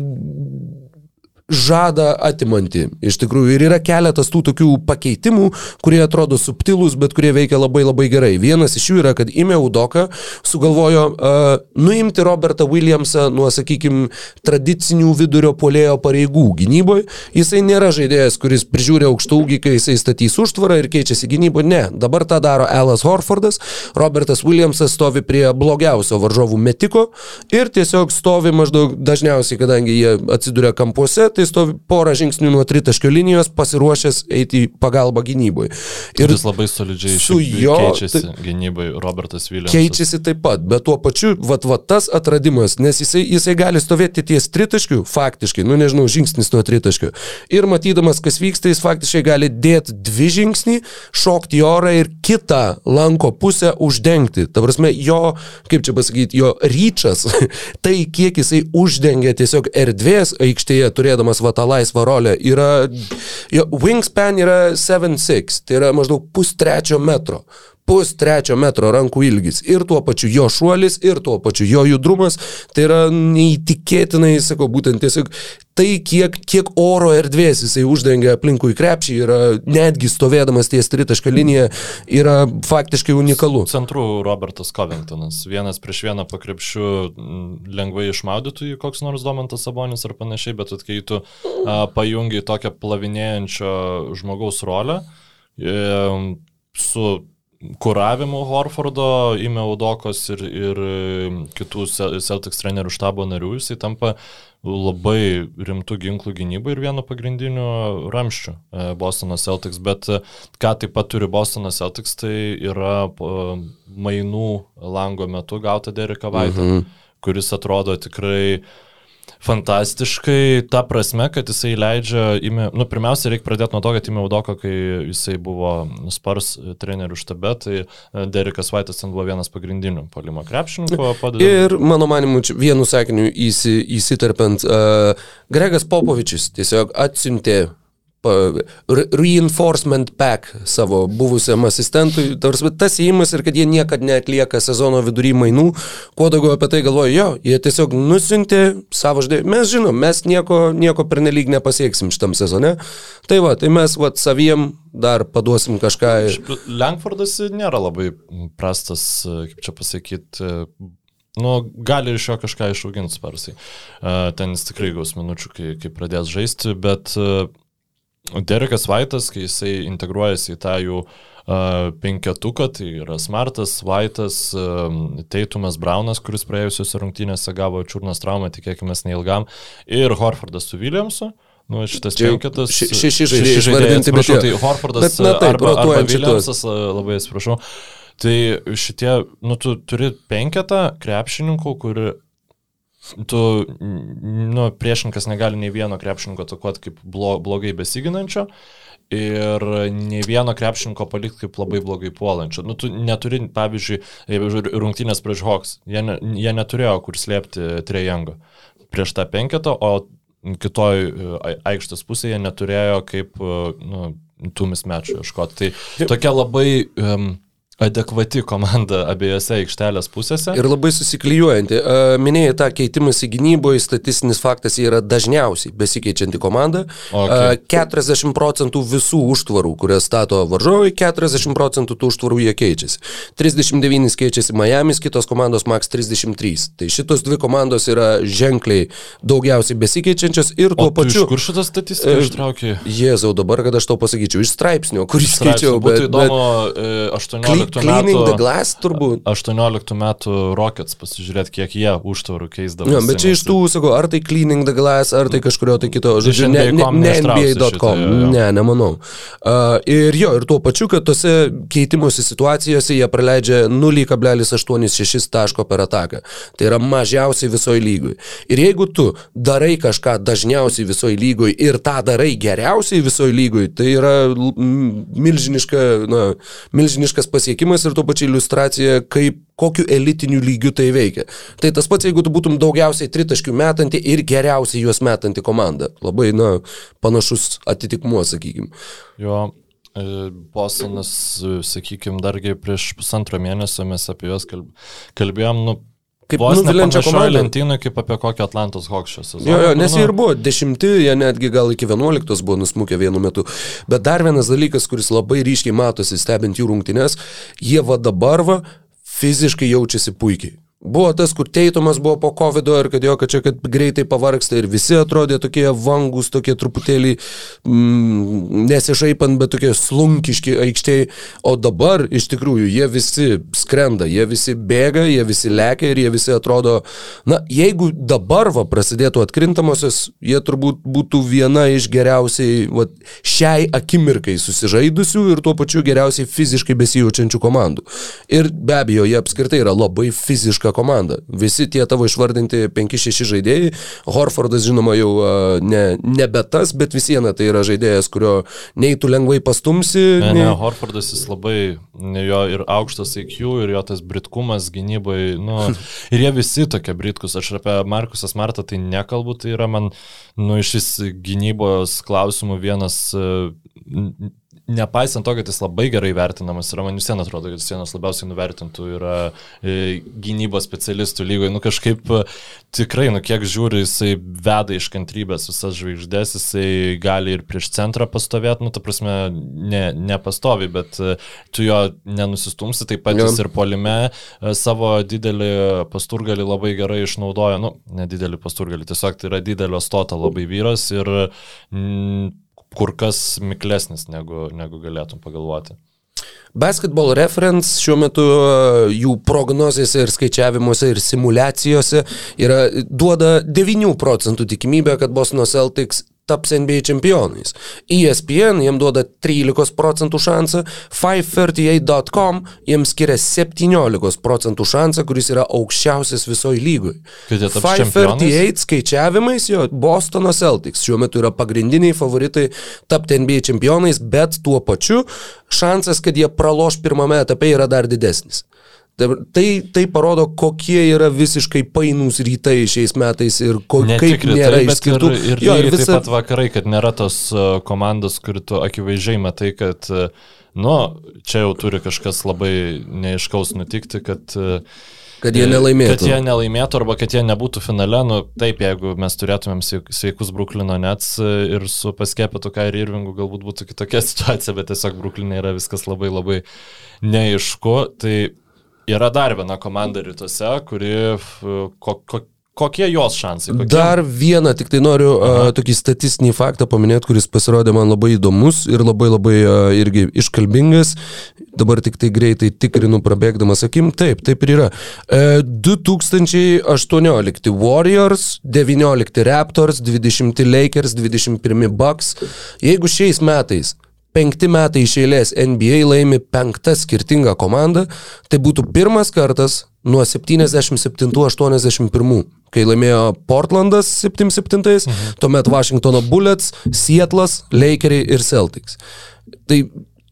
žada atimanti. Iš tikrųjų, ir yra keletas tų tokių pakeitimų, kurie atrodo subtilūs, bet kurie veikia labai labai gerai. Vienas iš jų yra, kad Ime Udoka sugalvojo uh, nuimti Robertą Williamsą nuo, sakykime, tradicinių vidurio polėjo pareigų gynyboje. Jisai nėra žaidėjas, kuris prižiūri aukštą ūgį, kai jisai statys užtvarą ir keičiasi gynyboje. Ne, dabar tą daro Alas Horfordas, Robertas Williamsas stovi prie blogiausio varžovų metiko ir tiesiog stovi maždaug dažniausiai, kadangi jie atsiduria kampuose, tai stovi porą žingsnių nuo tritaškio linijos, pasiruošęs eiti į pagalbą gynybai. Ir jis labai solidžiai su jo keičiasi tai, gynybai Robertas Viljamsas. Keičiasi taip pat, bet tuo pačiu, vat, vat tas atradimas, nes jisai, jisai gali stovėti ties tritaškiu, faktiškai, nu nežinau, žingsnis nuo tritaškio. Ir matydamas, kas vyksta, jis faktiškai gali dėti dvi žingsnį, šokti į orą ir kitą lanko pusę uždengti. Ta prasme, jo, kaip čia pasakyti, jo ryčas, tai kiek jisai uždengia tiesiog erdvės aikštėje, turėdamas užimdamas va tą laisvą rolę, yra, jo wingspan yra 7-6, tai yra maždaug pustrečio metro pustrečio metro rankų ilgis. Ir tuo pačiu jo šuolis, ir tuo pačiu jo judrumas, tai yra neįtikėtinai, sakau, būtent tiesiog tai, kiek, kiek oro erdvės jisai uždengia aplinkui krepšį, yra netgi stovėdamas ties tritašką liniją, yra faktiškai unikalu. Centrų Robertas Covingtonas, vienas prieš vieną pakrepšių lengvai išmaudytų į koks nors Domantas Sabonis ar panašiai, bet kai tu a, pajungi tokią plavinėjančio žmogaus rolę, e, su kuravimu Horfordo, Ime Udokos ir, ir kitų Celtics trenerių štabo narių, jisai tampa labai rimtų ginklų gynybai ir vienu pagrindiniu ramščiu e, Bostono Celtics, bet e, ką taip pat turi Bostono Celtics, tai yra mainų lango metu gauta Dereka Vaitą, -hmm. kuris atrodo tikrai fantastiškai ta prasme, kad jisai leidžia, ime, nu, pirmiausia, reikia pradėti nuo to, kad įmė Udoko, kai jisai buvo Spars trenerių štabe, tai e, Derekas Vaitas ten buvo vienas pagrindinių polimo krepšininkų. Ir mano manimu, vienu sakiniu įsi, įsiterpant, uh, Gregas Popovičius tiesiog atsiuntė reinforcement pack savo buvusiam asistentui. Tarsi tas įimas ir kad jie niekada neatlieka sezono vidury mainų, kuo daugiau apie tai galvoju, jo, jie tiesiog nusintė savo žaidėjų. Mes žinom, mes nieko, nieko pernelyg nepasieksim šitam sezone. Tai va, tai mes va saviem dar paduosim kažką. ir- Lenkfordas nėra labai prastas, kaip čia pasakyti. Nu, gali iš jo kažką išauginti sparsai. Uh, ten jis tikrai gaus minučių, kai, kai pradės žaisti, bet Derekas Vaitas, kai jisai integruojasi į tą jų uh, penketuką, tai yra Smartas, Vaitas, uh, Teitumas, Braunas, kuris praėjusiuose rungtynėse gavo čiurnos traumą, tikėkime, neilgam, ir Horfordas su Williamsu. Nu, šitas jau penketas. še- šeši žaidėjai išvardinti, bet jo. tai Horfordas Bet, na, taip, arba, arba. Williamsas, labai atsiprašau. Tai šitie, nu, tu turi penketą krepšininkų, kur tu, nu, priešininkas negali nei vieno krepšininko atakuoti kaip blo, blogai besiginančio. Ir nei vieno krepšininko palikti kaip labai blogai puolančio. Nu, tu neturi, pavyzdžiui, rungtynės prieš Hawks, jie, ne, jie neturėjo kur slėpti trejango prieš tą penketą, o kitoj e, ai- aikštės pusėje neturėjo kaip e, nu, tų mismečių ieškoti. Tai tokia labai um, adekvati komanda abiejose aikštelės pusėse. Ir labai susiklyjuojanti. Minėjai tą keitimąsi gynyboje, statistinis faktas yra dažniausiai besikeičianti komanda. Okay. A, 40 procentų visų užtvarų, kurias stato varžovai, 40 procentų tų užtvarų jie keičiasi. 39 keičiasi Miami's, kitos komandos Max 33. Tai šitos dvi komandos yra ženkliai daugiausiai besikeičiančios ir tuo O pačiu... Iš kur šitą statistiką E, ištraukė? Jėzau, dabar, kad aš tau pasakyčiau, iš straipsnio, kurį skaičiau, Būtų bet... įdomu bet e, 18 cle- Cleaning the metų. glass turbūt. 18 metų Rockets pasižiūrėti, kiek jie užtvarų keisdavo. Jo, bet čia iš tų, sakau, ar tai Cleaning the Glass, ar tai kažkurio tai kito, žodžiu, ne, ne, ne NBA.com, ne, nemanau. Uh, ir jo, ir tuo pačiu, kad tose keitimuose situacijose jie praleidžia 0,86 taško per ataką. Tai yra mažiausiai visoji lygui. Ir jeigu tu darai kažką dažniausiai visoji lygui ir tą darai geriausiai visoji lygui, tai yra l- m- milžiniška, na, milžiniškas pasiekimas ir tuo pačiu iliustracija, kaip kokiu elitiniu lygiu tai veikia. Tai tas pats, jeigu tu būtum daugiausiai tritaškių metanti ir geriausiai juos metanti komanda. Labai, na, panašus atitikmuo, sakykime. Jo, e, Bostonas, sakykime, dargi prieš pusantro mėnesio mes apie juos kalb- kalbėjom, nu, Kaip vos nuviliančią nepanašioj komandą. lentynoj kaip apie kokį Atlantos Hawks šią sezoną. Jo, jo, kur, nes nu, jie ir buvo dešimti, jie netgi gal iki vienuoliktos buvo nusmukę vienu metu. Bet dar vienas dalykas, kuris labai ryškiai matosi stebint jų rungtynes, jie va dabar va fiziškai jaučiasi puikiai. Buvo tas, kur teitumas buvo po COVID ir kad jo, kad čia kad greitai pavargsta ir visi atrodė tokie vangus, tokie truputėlį mm, nesišaipant, bet tokie slunkiški aikštėje. O dabar iš tikrųjų jie visi skrenda, jie visi bėga, jie visi lekia ir jie visi atrodo, na, jeigu dabar va prasidėtų atkrintamosios, jie turbūt būtų viena iš geriausiai va, šiai akimirkai susižaidusių ir tuo pačiu geriausiai fiziškai besijaučiančių komandų. Ir be abejo, jie apskritai yra labai fiziška komanda. Visi tie tavo išvardinti 5-6 žaidėjai, Horfordas žinoma jau ne, nebe tas, bet vis viena tai yra žaidėjas, kurio nei tu lengvai pastumsi, Ne, nei... ne, Horfordas jis labai, jo ir aukštas IQ, ir jo tas britkumas gynybai, nu, ir jie visi tokie britkus. Aš apie Markusą Smartą tai nekalbu, tai yra man, nu, iš vis gynybos klausimų vienas, e, nepaisant to, kad jis labai gerai vertinamas yra, man vis vien atrodo, kad jis vienas labiausiai nuvertintų yra e, gynybos specialistų lygoje. Nu kažkaip e, tikrai, nu kiek žiūri, jisai veda iš kantrybės visas žvaigždės, jisai gali ir prieš centrą pastovėti, nu ta prasme, ne, nepastovi, bet e, tu jo nenusistumsi, taip pat jis ir polime savo didelį pasturgalį labai gerai išnaudoja, nu, nedidelį pasturgalį, tiesiog tai yra didelio stoto labai vyras ir mm, kur kas miklesnis negu, negu galėtum pagalvoti. Basketball reference šiuo metu e, jų prognozėse ir skaičiavimuose ir simulacijose yra, duoda 9 procentų tikimybę, kad Boston Celtics taps NBA čempionais. ESPN jiem duoda 13 procentų šansą, 538.com jiems skiria 17 procentų šansą, kuris yra aukščiausias taps čempionais? 538 skaičiavimais jo Bostono Celtics šiuo metu yra pagrindiniai favoritai tapti NBA čempionais, bet tuo pačiu šansas, kad jie praloš pirmame etape yra dar didesnis. Tai, tai parodo, kokie yra visiškai painūs rytai šiais metais ir ko, kaip nėra rytai, išskirtų. Ir, ir, jo, ir visa... taip pat vakarai, kad nėra tos uh, komandos, kur tu akivaizdžiai matai, kad, uh, nu, čia jau turi kažkas labai neiškaus nutikti, kad uh, kad jie nelaimėtų. Kad jie nelaimėtų arba kad jie nebūtų finale, nu taip, jeigu mes turėtumėm sveikus Bruklino Nets ir su paskėpėtu Kairi Irvingu galbūt būtų kitokia situacija, bet tiesiog Bruklinė yra viskas labai labai neaišku. Tai yra dar viena komanda rytuose, kuri ko, ko, Kokie jos šansai? Kokie? Dar vieną, tik tai noriu uh, tokį statistinį faktą paminėti, kuris pasirodė man labai įdomus ir labai labai uh, irgi iškalbingas. Dabar tik tai greitai tikrinu prabėgdamas akim. Taip, taip ir yra. Uh, 2018 Warriors, 19 Raptors, 20 Lakers, 21 Bucks. Jeigu šiais metais penkti metai iš eilės NBA laimi penktą skirtingą komandą, tai būtų pirmas kartas nuo 77-81, kai laimėjo Portlandas 77, mhm. tuomet Washingtono Bullets, Seattle'as, Lakeriai ir Celtics. Tai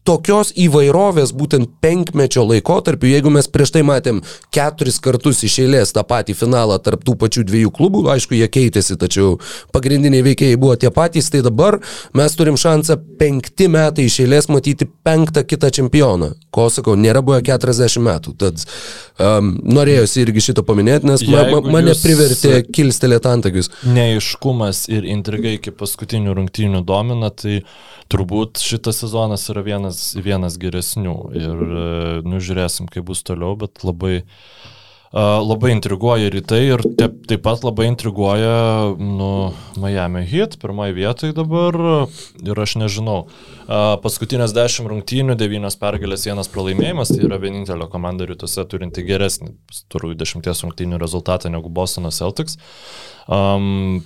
tokios įvairovės būtent penkmečio laikotarpiu, jeigu mes prieš tai matėm keturis kartus iš eilės tą patį finalą tarp tų pačių dviejų klubų, aišku, jie keitėsi, tačiau pagrindiniai veikėjai buvo tie patys, tai dabar mes turim šansą penkti metai iš eilės matyti penktą kitą čempioną, ko sakau, nėra buvę 40 metų, tad um, norėjosi irgi šito paminėti, nes ma, ma, mane privertė kilstelėti antakius. Neiškumas ir intriga iki paskutinių rungtynių domina, tai turbūt šitas sezonas yra vienas, vienas geresnių ir nu, žiūrėsim, kaip bus toliau, bet labai, uh, labai intriguoja rytai ir taip, taip pat labai intriguoja nu, Miami Heat, pirmoji vietoje dabar ir aš nežinau. Uh, paskutinės dešimt rungtynių, devynios pergalės, vienas pralaimėjimas, tai yra vienintelė komanda rytuose turinti geresnį turų dešimties rungtynių rezultatą negu Bostono Celtics. Um,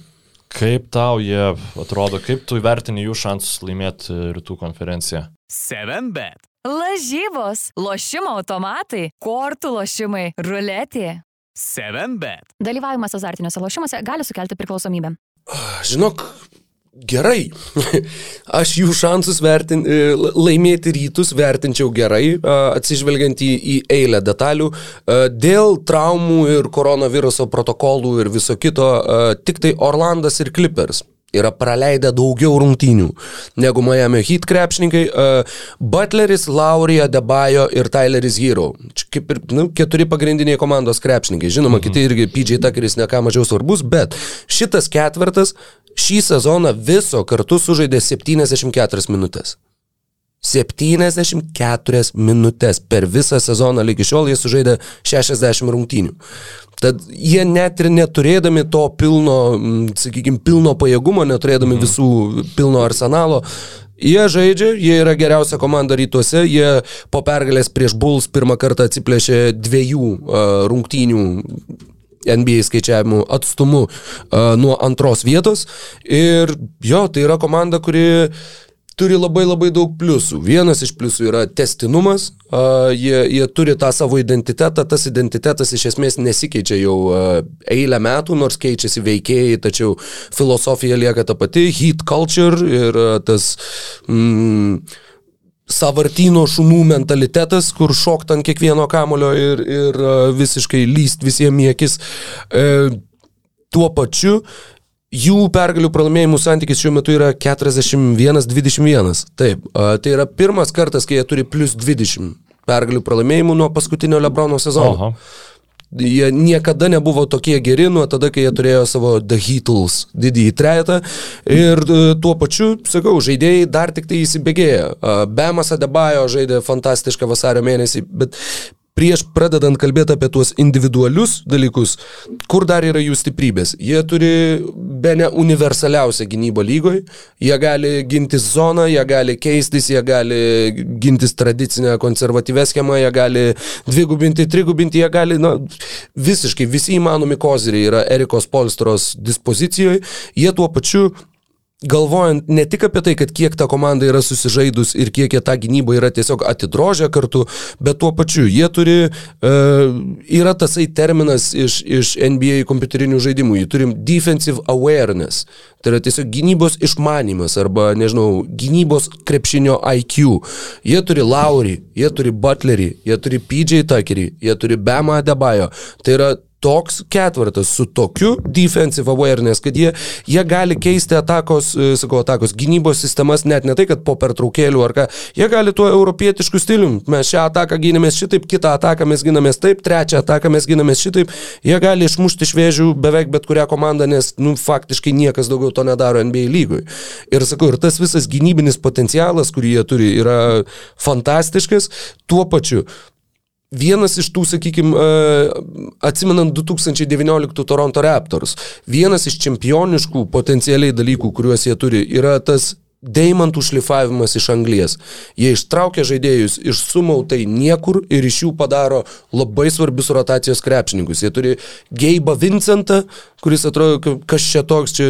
Kaip tau jie atrodo, kaip tu įvertini jų šansus laimėti rytų konferenciją? 7bet. Lažybos, lošimo automatai, kortų lošimai, ruletė. 7bet. Dalyvavimas azartiniuose lošimuose gali sukelti priklausomybę. Žinok, gerai. Aš jų šansus vertin, e, laimėti rytus vertinčiau gerai, atsižvelgiant į, į eilę detalių. Dėl traumų ir koronaviruso protokolų ir viso kito, tik tai Orlandas ir Clippers yra praleidę daugiau rungtynių negu Miami Heat krepšininkai. Uh, Butleris, Laurija, Debajo ir Tyleris Hero. Čia kaip ir nu, keturi pagrindiniai komandos krepšininkai. Žinoma, mhm. kiti irgi PJ Tuckeris ne ką mažiau svarbus, bet šitas ketvirtas šį sezoną viso kartu sužaidė 74 minutės. 74 minutės per visą sezoną, lygi šiol jie sužaidė 60 rungtynių. Tad jie net ir neturėdami to pilno, sakykime, pilno pajėgumo, neturėdami mhm. visų pilno arsenalo, Jie žaidžia, jie yra geriausia komanda rytuose, jie po pergalės prieš Bulls pirmą kartą atsiplėšė dviejų uh, rungtynių NBA skaičiavimų atstumu uh, nuo antros vietos. Ir jo, tai yra komanda, kuri turi labai labai daug pliusų. Vienas iš pliusų yra testinumas, uh, jie, jie turi tą savo identitetą, tas identitetas iš esmės nesikeičia jau uh, eilę metų, nors keičiasi veikėjai, tačiau filosofija lieka ta pati, heat culture ir uh, tas... Mm, savartino šunų mentalitetas, kur šokt ant kiekvieno kamulio ir, ir visiškai lyst visiems į akis. E, tuo pačiu Jų pergalių pralaimėjimų santykis šiuo metu yra 41-21. Taip, tai yra pirmas kartas, kai jie turi plus 20 pergalių pralaimėjimų nuo paskutinio Lebrono sezono. Aha. Jie niekada nebuvo tokie geri nuo tada, kai jie turėjo savo The Heatles didįjį trejetą. Ir e, tuo pačiu, sakau, žaidėjai dar tik tai įsibėgėja. Bemas Adebayo žaidė fantastišką vasario mėnesį, bet prieš pradedant kalbėti apie tuos individualius dalykus, kur dar yra jų stiprybės. Jie turi be ne universaliausią gynybą lygoje, jie gali gintis zoną, jie gali keistis, jie gali gintis tradicinę konservatyvę schemą, jie gali dvigubinti, trigubinti, jie gali, na, visiškai visi įmanomi koziriai yra Erikos Polstros dispozicijoje, jie tuo pačiu galvojant ne tik apie tai, kad kiek ta komanda yra susižaidus ir kiek jie tą gynybą yra tiesiog atidrožę kartu, bet tuo pačiu jie turi, uh, yra tasai terminas iš, iš NBA kompiuterinių žaidimų, jį turim defensive awareness, tai yra tiesiog gynybos išmanimas arba, nežinau, gynybos krepšinio IQ. Jie turi Laurį, jie turi Butlerį, jie turi PJ Tuckerį, jie turi Bema Debajo. Tai yra toks ketvirtas su tokiu defensive awareness, kad jie, jie gali keisti atakos, e, sakau, atakos gynybos sistemas net ne tai, kad po pertraukėlių ar ką, jie gali tuo europietišku stilium. Mes šią ataką gynėmės šitaip, kitą ataką mes gynėmės taip, trečią ataką mes gynėmės šitaip. Jie gali išmušti šviežių beveik bet kurią komandą, nes, nu, faktiškai niekas daugiau to nedaro NBA lygui. Ir sakau, ir tas visas gynybinis potencialas, kurį jie turi, yra fantastiškas. Tuo pačiu, vienas iš tų, sakykime, atsimenant 2019 Toronto Raptors, vienas iš čempioniškų potencialiai dalykų, kuriuos jie turi, yra tas deimantų šlifavimas iš anglies. Jie ištraukia žaidėjus iš sumautai niekur ir iš jų padaro labai svarbius rotacijos krepšininkus. Jie turi Geibą Vincentą, kuris atrodo, kas čia toks, čia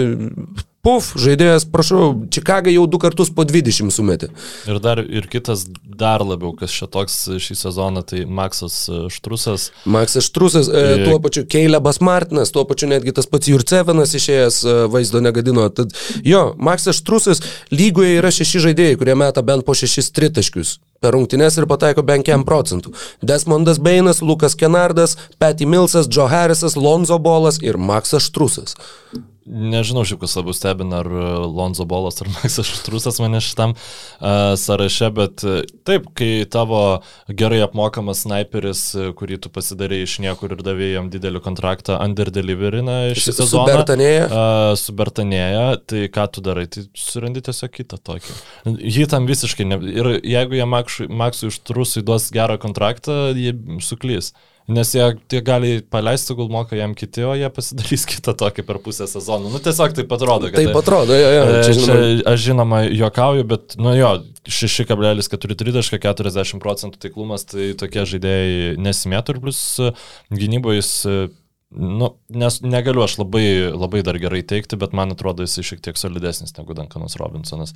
Puf, žaidėjas, prašau, Čikaga jau du kartus po 20 sumetė. Ir dar ir kitas dar labiau, kas čia toks šį sezoną, tai Maksas e, Štrusas. Maksas Štrusas, e, ir... tuo pačiu Keilebas Martinas, tuo pačiu netgi tas pats Jurcevinas išėjęs e, vaizdo negadino. Tad jo, Maksas Štrusas lygoje yra šeši žaidėjai, kurie meta bent po šešis tritaškius per rungtynes ir pataiko bent 5 procentų. Desmondas Beinas, Lukas Kenardas, Patty Milsas, Joe Harrisas, Lonzo Bolas ir Maksas Štrusas. Nežinau, šiaip kas labiau stebina, ar e, Lonzo Bolas ar Maksas Štrusas mane šitam uh, sąraše, bet uh, taip, kai tavo gerai apmokamas sniperis, kurį tu pasidarė iš niekur ir davė jam didelį kontraktą, under deliverina šį sezoną. Subertanėja. Uh, subertanėja, tai ką tu darai, tai surandi tiesiog kitą tokį. Jį tam visiškai ne. Ir jeigu jie Maksui, Maksui Štrusui duos gerą kontraktą, jie suklys. Nes jie, jie gali paleisti gulmoką jam kiti, o jie pasidarys kitą tokį per pusę sezono. Nu, tiesiog taip atrodo. Taip tai, atrodo, jo, jo. Čia, žinoma, čia, aš žinoma juokauju, bet, nu jo, 6,430 procentų taiklumas, tai tokie žaidėjai nesimėtų ir plus gynyboje jis Nu, nes negaliu aš labai, labai dar gerai teikti, bet man atrodo jis šiek tiek solidesnis negu Duncanas Robinsonas.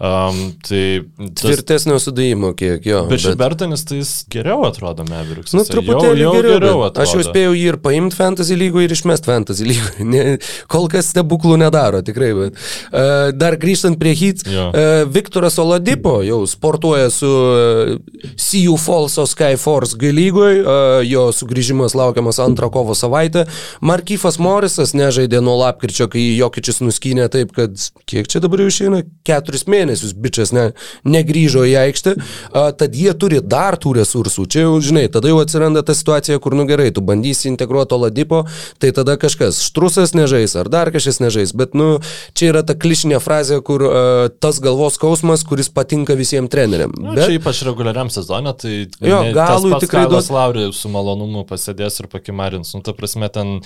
Um, tai tas... Tvirtesnio sudėjimo kiek jo. Bet Šibertanis tai jis geriau atrodo Meveriksas. Nu, truputėlį jau, jau geriau. geriau atrodo. aš jau spėjau jį ir paimti fantasy lygų ir išmest fantasy lygų. Ne, kol kas stebuklų nedaro, tikrai. Bet. Uh, dar grįžtant prie Heats, uh, Viktoras Oladipo jau sportuoja su uh, Sea Falls Sky Force G lygoje, uh, jo sugrįžimas laukiamas antrą kovo savaitę savaitę. Markyfas Morisas nežaidė nuo lapkričio, kai Jokičius nuskynė taip, kad kiek čia dabar jau išeina, keturis mėnesius bičias ne, negrįžo į aikštę, a, tad jie turi dar tų resursų. Čia jau, žinai, tada jau atsiranda ta situacija, kur nu gerai, tu bandysi integruoti Oladipo, tai tada kažkas štrusas nežais ar dar kažkas nežais, bet nu, čia yra ta klišinė frazė, kur a, tas galvos skausmas, kuris patinka visiems treneriam. Nu, bet... Čia ypač reguliariam sezonė, tai jo, galų tikrai duos Laurį su malonumu pasėdės ir pakimarins. Nu, ta prasme, prasme, ten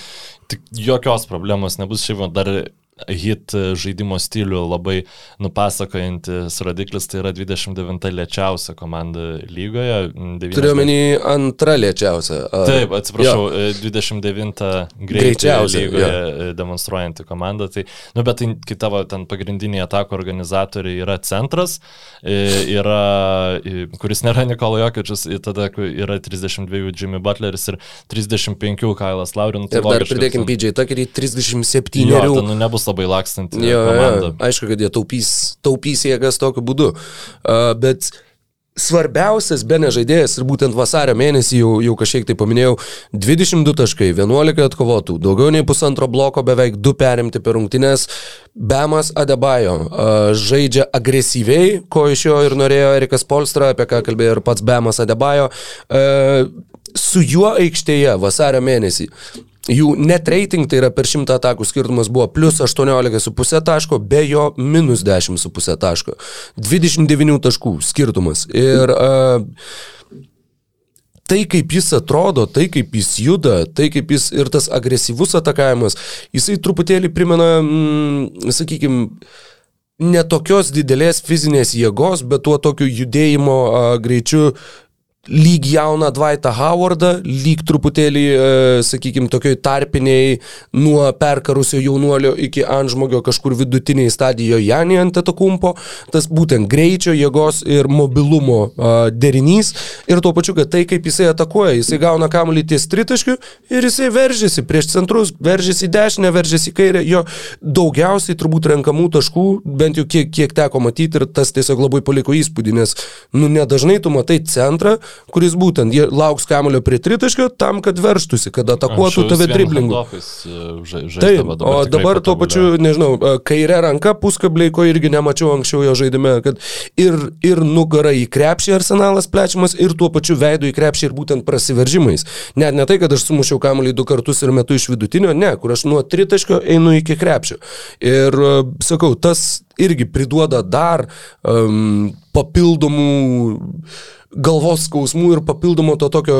jokios problemos nebus šiaip dar hit žaidimo stilių labai nupasakojantis rodiklis, tai yra 29 lėčiausia komanda lygoje. Turiu omeny antrą lėčiausią. Ar... Taip, atsiprašau, jo. 29 greičiausia lygoje jo. demonstruojanti komanda. Tai, nu, bet tai, kai tavo ten pagrindiniai atako organizatoriai yra centras, yra, kuris nėra Nikolo Jokičius, tada yra 32 Jimmy Butleris ir 35 Kailas Laurin. Tai ir dar pridėkim PJ Tuckerį 37. Jo, ten, nu, nebus bus labai lakstanti. Jo, jo, aišku, kad jie taupys, taupys jėgas tokiu būdu. Uh, bet svarbiausias Benė žaidėjas ir būtent vasario mėnesį jau, jau kažkiek tai paminėjau, 22 taškai, 11 atkovotų, daugiau nei pusantro bloko, beveik 2 perimti per rungtynės. Bemas Adebayo uh, žaidžia agresyviai, ko iš jo ir norėjo Erikas Polstra, apie ką kalbėjo ir pats Bemas Adebayo. Uh, su juo aikštėje vasario mėnesį Jų net rating, tai yra per 100 atakų skirtumas buvo plus 18,5 taško, be jo minus 10,5 taško. 29 taškų skirtumas. Ir uh, tai, kaip jis atrodo, tai, kaip jis juda, tai, kaip jis ir tas agresyvus atakavimas, jisai truputėlį primena, mm, sakykime, netokios didelės fizinės jėgos, bet tuo tokiu judėjimo a, greičiu lyg jauną Dvaitą Howardą, lyg truputėlį, e, sakykime, tokioj tarpiniai nuo perkarusio jaunuolio iki antžmogio kažkur vidutiniai stadijoje Janį ant etakumpo, tas būtent greičio, jėgos ir mobilumo e, derinys. Ir tuo pačiu, kad tai kaip jisai atakuoja, jisai gauna kamuolį ties tritaškiu ir jisai veržiasi prieš centrus, veržiasi į dešinę, veržiasi į kairę, jo daugiausiai turbūt renkamų taškų, bent jau kiek, kiek teko matyti ir tas tiesiog labai paliko įspūdį, nes, nu, nedažnai tu matai centrą, kuris būtent lauks kamulio prie tritaškio tam, kad verštųsi, kad atakuotų tave driblingu. e, Taip, o dabar tuo pačiu, nežinau, e, kairė ranka puskabliai, ko irgi nemačiau anksčiau jo žaidime, kad ir, ir nugara į krepšį arsenalas plečiamas, ir tuo pačiu veidu į krepšį ir būtent prasiveržimais. Net ne tai, kad aš sumušiau kamuolį du kartus ir metu iš vidutinio, ne, kur aš nuo tritaškio einu iki krepšio. Ir e, sakau, tas irgi priduoda dar um, papildomų galvos skausmų ir papildomo to tokio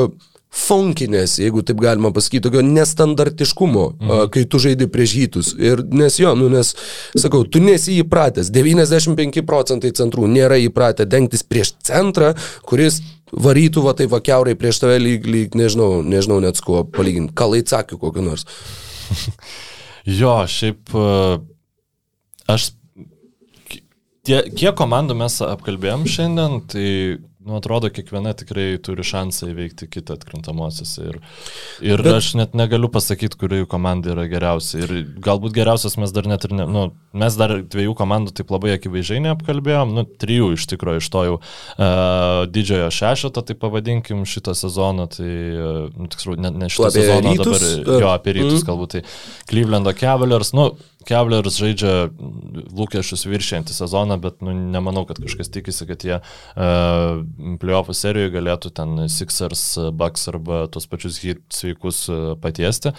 funkinės, jeigu taip galima pasakyti, tokio nestandartiškumo, mhm. kai tu žaidi prieš hytus. Ir nes jo, nu nes, sakau, tu nesi įpratęs, 95 procentai centrų nėra įpratę dengtis prieš centrą, kuris varytų va tai vakiaurai prieš tave lyg, lyg nežinau, nežinau net su kuo palyginti, kalaicakiu kokiu nors. jo, šiaip aš tie, kiek komandų mes apkalbėjom šiandien, tai Nu, atrodo, kiekviena tikrai turi šansą įveikti kitą atkrintamosios. Ir, ir Bet... aš net negaliu pasakyti, kuri komanda yra geriausia. Ir galbūt geriausias mes dar net ir ne. Nu, mes dar dviejų komandų taip labai akivaizdžiai neapkalbėjom. Nu, trijų iš tikrųjų iš to jau uh, didžiojo šešeto, tai pavadinkim šitą sezoną. Tai, uh, nu, tiksliau, ne, ne šitą sezoną, rytus, dabar jo apie rytus mm. kalbu. Tai Clevelando Cavaliers. Nu, Kevleris žaidžia lūkesčius viršėjantį sezoną, bet nu, nemanau, kad kažkas tikisi, kad jie uh, playoffų serijoje galėtų ten Sixers, Bucks arba tos pačius hit sveikus uh, patiesti.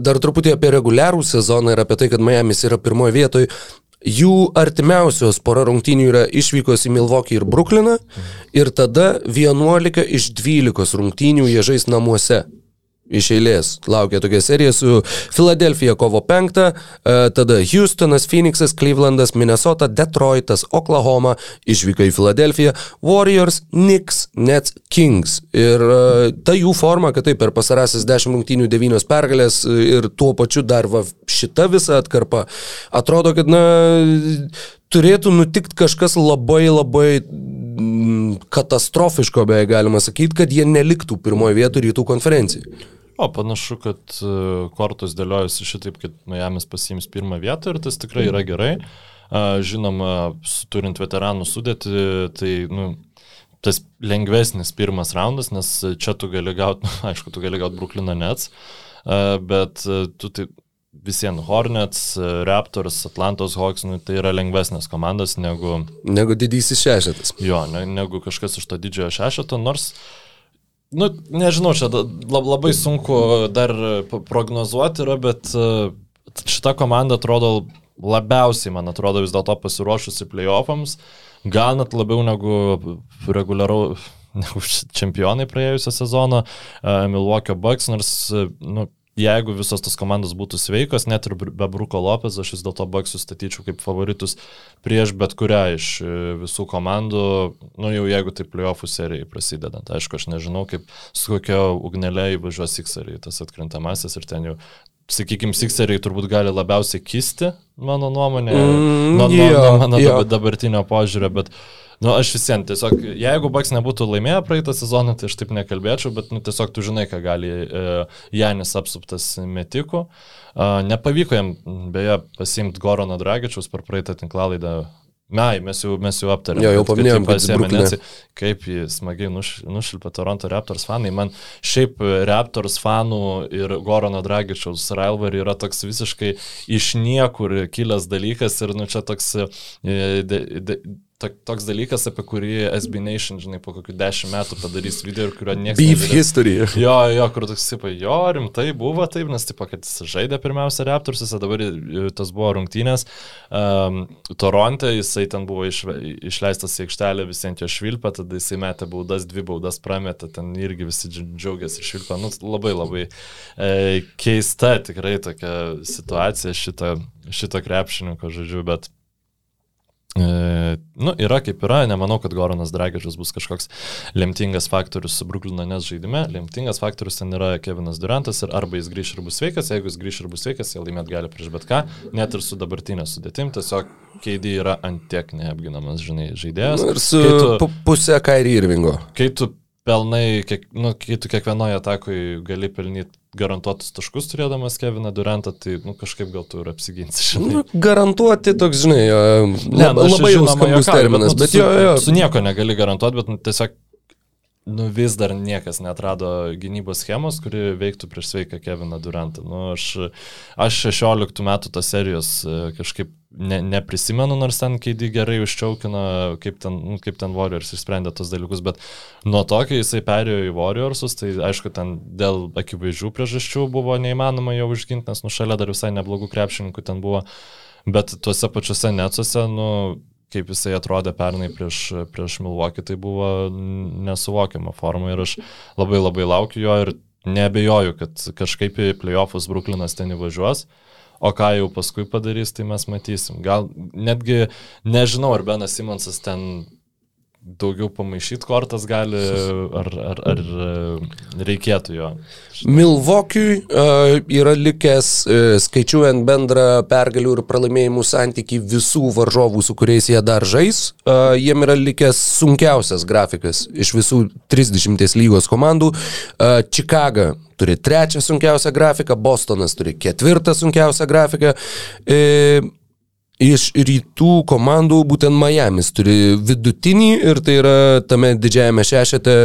Dar truputį apie reguliarų sezoną ir apie tai, kad Miamis yra pirmoje vietoje. Jų artimiausios pora rungtynių yra išvykos į Milvokį ir Brukliną ir tada 11 iš 12 rungtynių jie žais namuose iš eilės. Laukia tokia serija su Filadelfija kovo 5, e, tada Houstonas, Phoenixas, Clevelandas, Minnesota, Detroitas, Oklahoma, išvyka į Filadelfiją, Warriors, Knicks, Nets, Kings. Ir e, ta jų forma, kad taip per pasarasis 10 rungtynių 9 pergalės ir tuo pačiu dar va, šita visa atkarpa, atrodo, kad na, turėtų nutikti kažkas labai labai mm, katastrofiško, beje, galima sakyti, kad jie neliktų pirmoje vietoje rytų konferencijai. O panašu, kad e, kortos dėliojasi šitaip, kad Miamis pasiims pirmą vietą ir tas tikrai yra gerai. Žinoma, turint veteranų sudėti, tai nu, tas lengvesnis pirmas raundas, nes čia tu gali gauti, nu, aišku, tu gali gauti Brooklyną Nets, bet e, tu tai visiems Hornets, Raptors, Atlantos Hawks, nu, tai yra lengvesnės komandos negu... Negu didysis šešetas. Jo, ne, negu kažkas iš to didžiojo šešeto, nors Nu, nežinau, čia labai sunku dar prognozuoti yra, bet e, šita komanda atrodo labiausiai, man atrodo, vis dėlto pasiruošusi playoffams, gal net labiau negu reguliarau, negu čempionai praėjusią sezoną, e, Milwaukee Bucks, nors, e, nu, jeigu visos tos komandos būtų sveikos, net ir be Bruko Lopez, aš vis dėlto Baksus statyčiau kaip favoritus prieš bet kurią iš e, visų komandų, nu jau jeigu tai playoffų serijai prasidedant. Aišku, aš nežinau, kaip su kokia ugnelė įvažiuos Sixeriai tas atkrintamasis ir ten jau sakykime, Sixeriai turbūt gali labiausiai kisti, mano nuomonė, mm, nuo, nuo, nuo mano jo. dabartinio požiūrio, bet uh, Nu, aš visiems tiesiog, jeigu Baks nebūtų laimėję praeitą sezoną, tai aš taip nekalbėčiau, bet nu, tiesiog tu žinai, ką gali e, Janis apsuptas metikų. E, nepavyko jam, beje, pasimti Gorono Dragičiaus per praeitą tinklalaidą. Mai, mes jau, mes jau aptarėme. Jo, jau paminėjom, kad pasiemė Neci, kaip jį smagiai nuš, nušilpė Toronto Raptors fanai. Man šiaip Raptors fanų ir Gorono Dragičiaus rivalry yra toks visiškai iš niekur kilęs dalykas ir nu čia toks e, de, de, toks dalykas, apie kurį SB Nation, žinai, po kokių dešimt metų padarys video ir kurio niekas... Beef nežiūrė. history. Jo, jo, kur toks, taip, jo, rimtai buvo taip, nes, taip, kad jis žaidė pirmiausia Raptorsuose, dabar tas buvo rungtynės. Um, Toronte jisai ten buvo iš, išleistas į aikštelę, visi ant jo švilpė, tada jisai metė baudas, dvi baudas prametė, ten irgi visi džiaugiasi švilpė. Nu, labai labai e, keista tikrai tokia situacija šito, šito krepšininko, žodžiu, bet... E, nu, yra kaip yra, nemanau, kad Goranas Dragičius bus kažkoks lemtingas faktorius su Bruklino nes žaidime. Lemtingas faktorius ten yra Kevinas Durantas ir arba jis grįš ir bus sveikas, jeigu jis grįš ir bus sveikas, jie laimėt gali prieš bet ką, net ir su dabartinė sudėtim, tiesiog KD yra antiek neapginamas, žinai, žaidėjas. Ir su tu- pu- pusė Kairi Irvingo. kai tu pelnai, kiek, nu, kai tu kiekvienoje atakoje gali pelnyti garantuotus taškus turėdamas Keviną Durantą, tai nu, kažkaip gal tu ir apsiginsi. žinai. Nu, garantuoti toks, žinai, Ne, nu, labai jau skambus terminas, nu, bet su, jo, jo. Su nieko negali garantuoti, bet nu, tiesiog nu, vis dar niekas netrado gynybos schemos, kuri veiktų prieš sveiką Keviną Durantą. Nu, aš, aš 16 metų tos serijos e, kažkaip ne, neprisimenu, nors ten Keidį gerai užčiaukino, kaip ten, nu, kaip ten Warriors išsprendė tos dalykus, bet nuo to, kai jisai perėjo į Warriorsus, tai aišku, ten dėl akivaizdžių priežasčių buvo neįmanoma jo užginti, nes nu šalia dar visai neblogų krepšininkų ten buvo, bet tuose pačiuose necuose, nu, kaip jisai atrodė pernai prieš, prieš Milwaukee, tai buvo nesuvokiama forma ir aš labai labai laukiu jo ir nebejoju, kad kažkaip į playoffus Bruklinas ten įvažiuos. O ką jau paskui padarys, tai mes matysim. Gal netgi nežinau, ar Benas Simonsas ten daugiau pamaišyti kortas gali, ar, ar, ar reikėtų jo. Milvokiui uh, yra likęs, uh, skaičiuojant bendrą pergalių ir pralaimėjimų santyki visų varžovų, su kuriais jie dar žais, uh, jiem yra likęs sunkiausias grafikas iš visų 30 lygos komandų. Uh, Čikaga turi trečią sunkiausią grafiką, Bostonas turi ketvirtą sunkiausią grafiką. Uh, Iš rytų komandų būtent Miamis turi vidutinį ir tai yra tame didžiajame šešete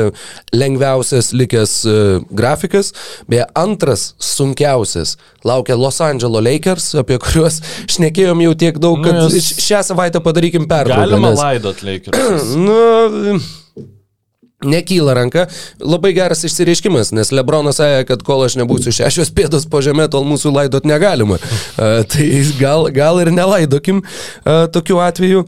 lengviausias likęs uh, grafikas. Beje, antras sunkiausias laukia Los Angeles Lakers, apie kuriuos šnekėjom jau tiek daug, kad Nu, šią savaitę padarykim pertrauką. Galima nes- laidot Lakers. Nu, Nekyla ranka. Labai geras išsireiškimas, nes Lebronas sąja, kad kol aš nebūsiu šešios pėdos po žemė, tol mūsų laidot negalima. Uh, tai gal, gal ir nelaidokim uh, tokiu atveju.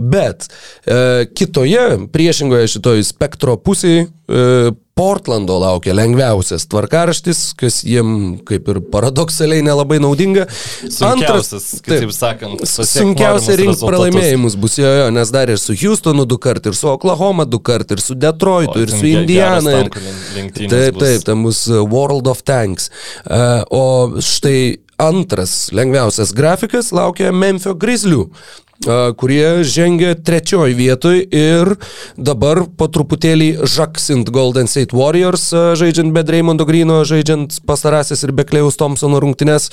Bet uh, kitoje, priešingoje šitoj spektro pusėje, uh, Portlando laukia lengviausias tvarkaraštis, kas jiem kaip ir paradoksaliai nelabai naudinga. Sunkiausias, kitaip taip, sakant, sunkiausia rinkti pralaimėjimus bus jo, jo, nes dar ir su Houstonu du kart, ir su Oklahoma du kart, ir su Detroitu, O, ir su Indiana. Ir... Taip, taip, ten bus uh, World of Tanks. Uh, o štai antras lengviausias grafikas laukia Memphis Grizzlių kurie žengia trečioji vietoj ir dabar po truputėlį žaksint Golden State Warriors, žaidžiant be Dreymondo Grino, žaidžiant pastarasis ir be Klejaus Thompsono rungtynes.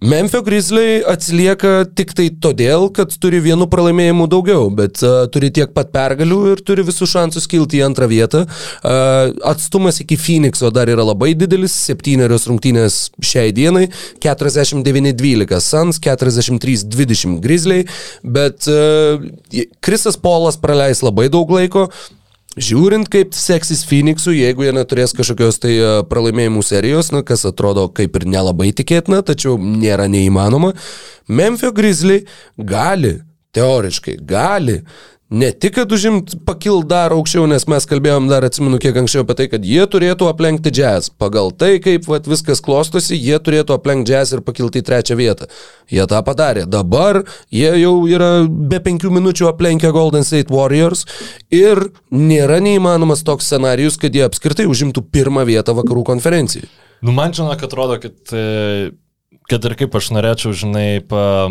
Memphis Grizzliai atsilieka tik tai todėl, kad turi vienu pralaimėjimu daugiau, bet uh, turi tiek pat pergalių ir turi visus šansus kilti į antrą vietą. Uh, atstumas iki Phoenixo dar yra labai didelis, septynerios rungtynės šiai dienai, 49-12 Suns, 43-20 Grizzliai, bet uh, Krisas Polas praleis labai daug laiko. Žiūrint, kaip seksis Phoenixui, jeigu jie neturės kažkokios tai e, pralaimėjimų serijos, na, kas atrodo kaip ir nelabai tikėtina, tačiau nėra neįmanoma, Memphis Grizzly gali, teoriškai, gali ne tik, kad užimt pakilt dar aukščiau, nes mes kalbėjom dar, atsimenu, kiek anksčiau apie tai, kad jie turėtų aplenkti jazz. Pagal tai, kaip vat, viskas klostosi, jie turėtų aplenkti jazz ir pakilti į trečią vietą. Jie tą padarė. Dabar jie jau yra be penkių minučių aplenkę Golden State Warriors ir nėra neįmanomas toks scenarius, kad jie apskritai užimtų pirmą vietą vakarų konferencijai. Nu, man žinok, atrodo, kad, e, kad ir kaip aš norėčiau, žinai, pa,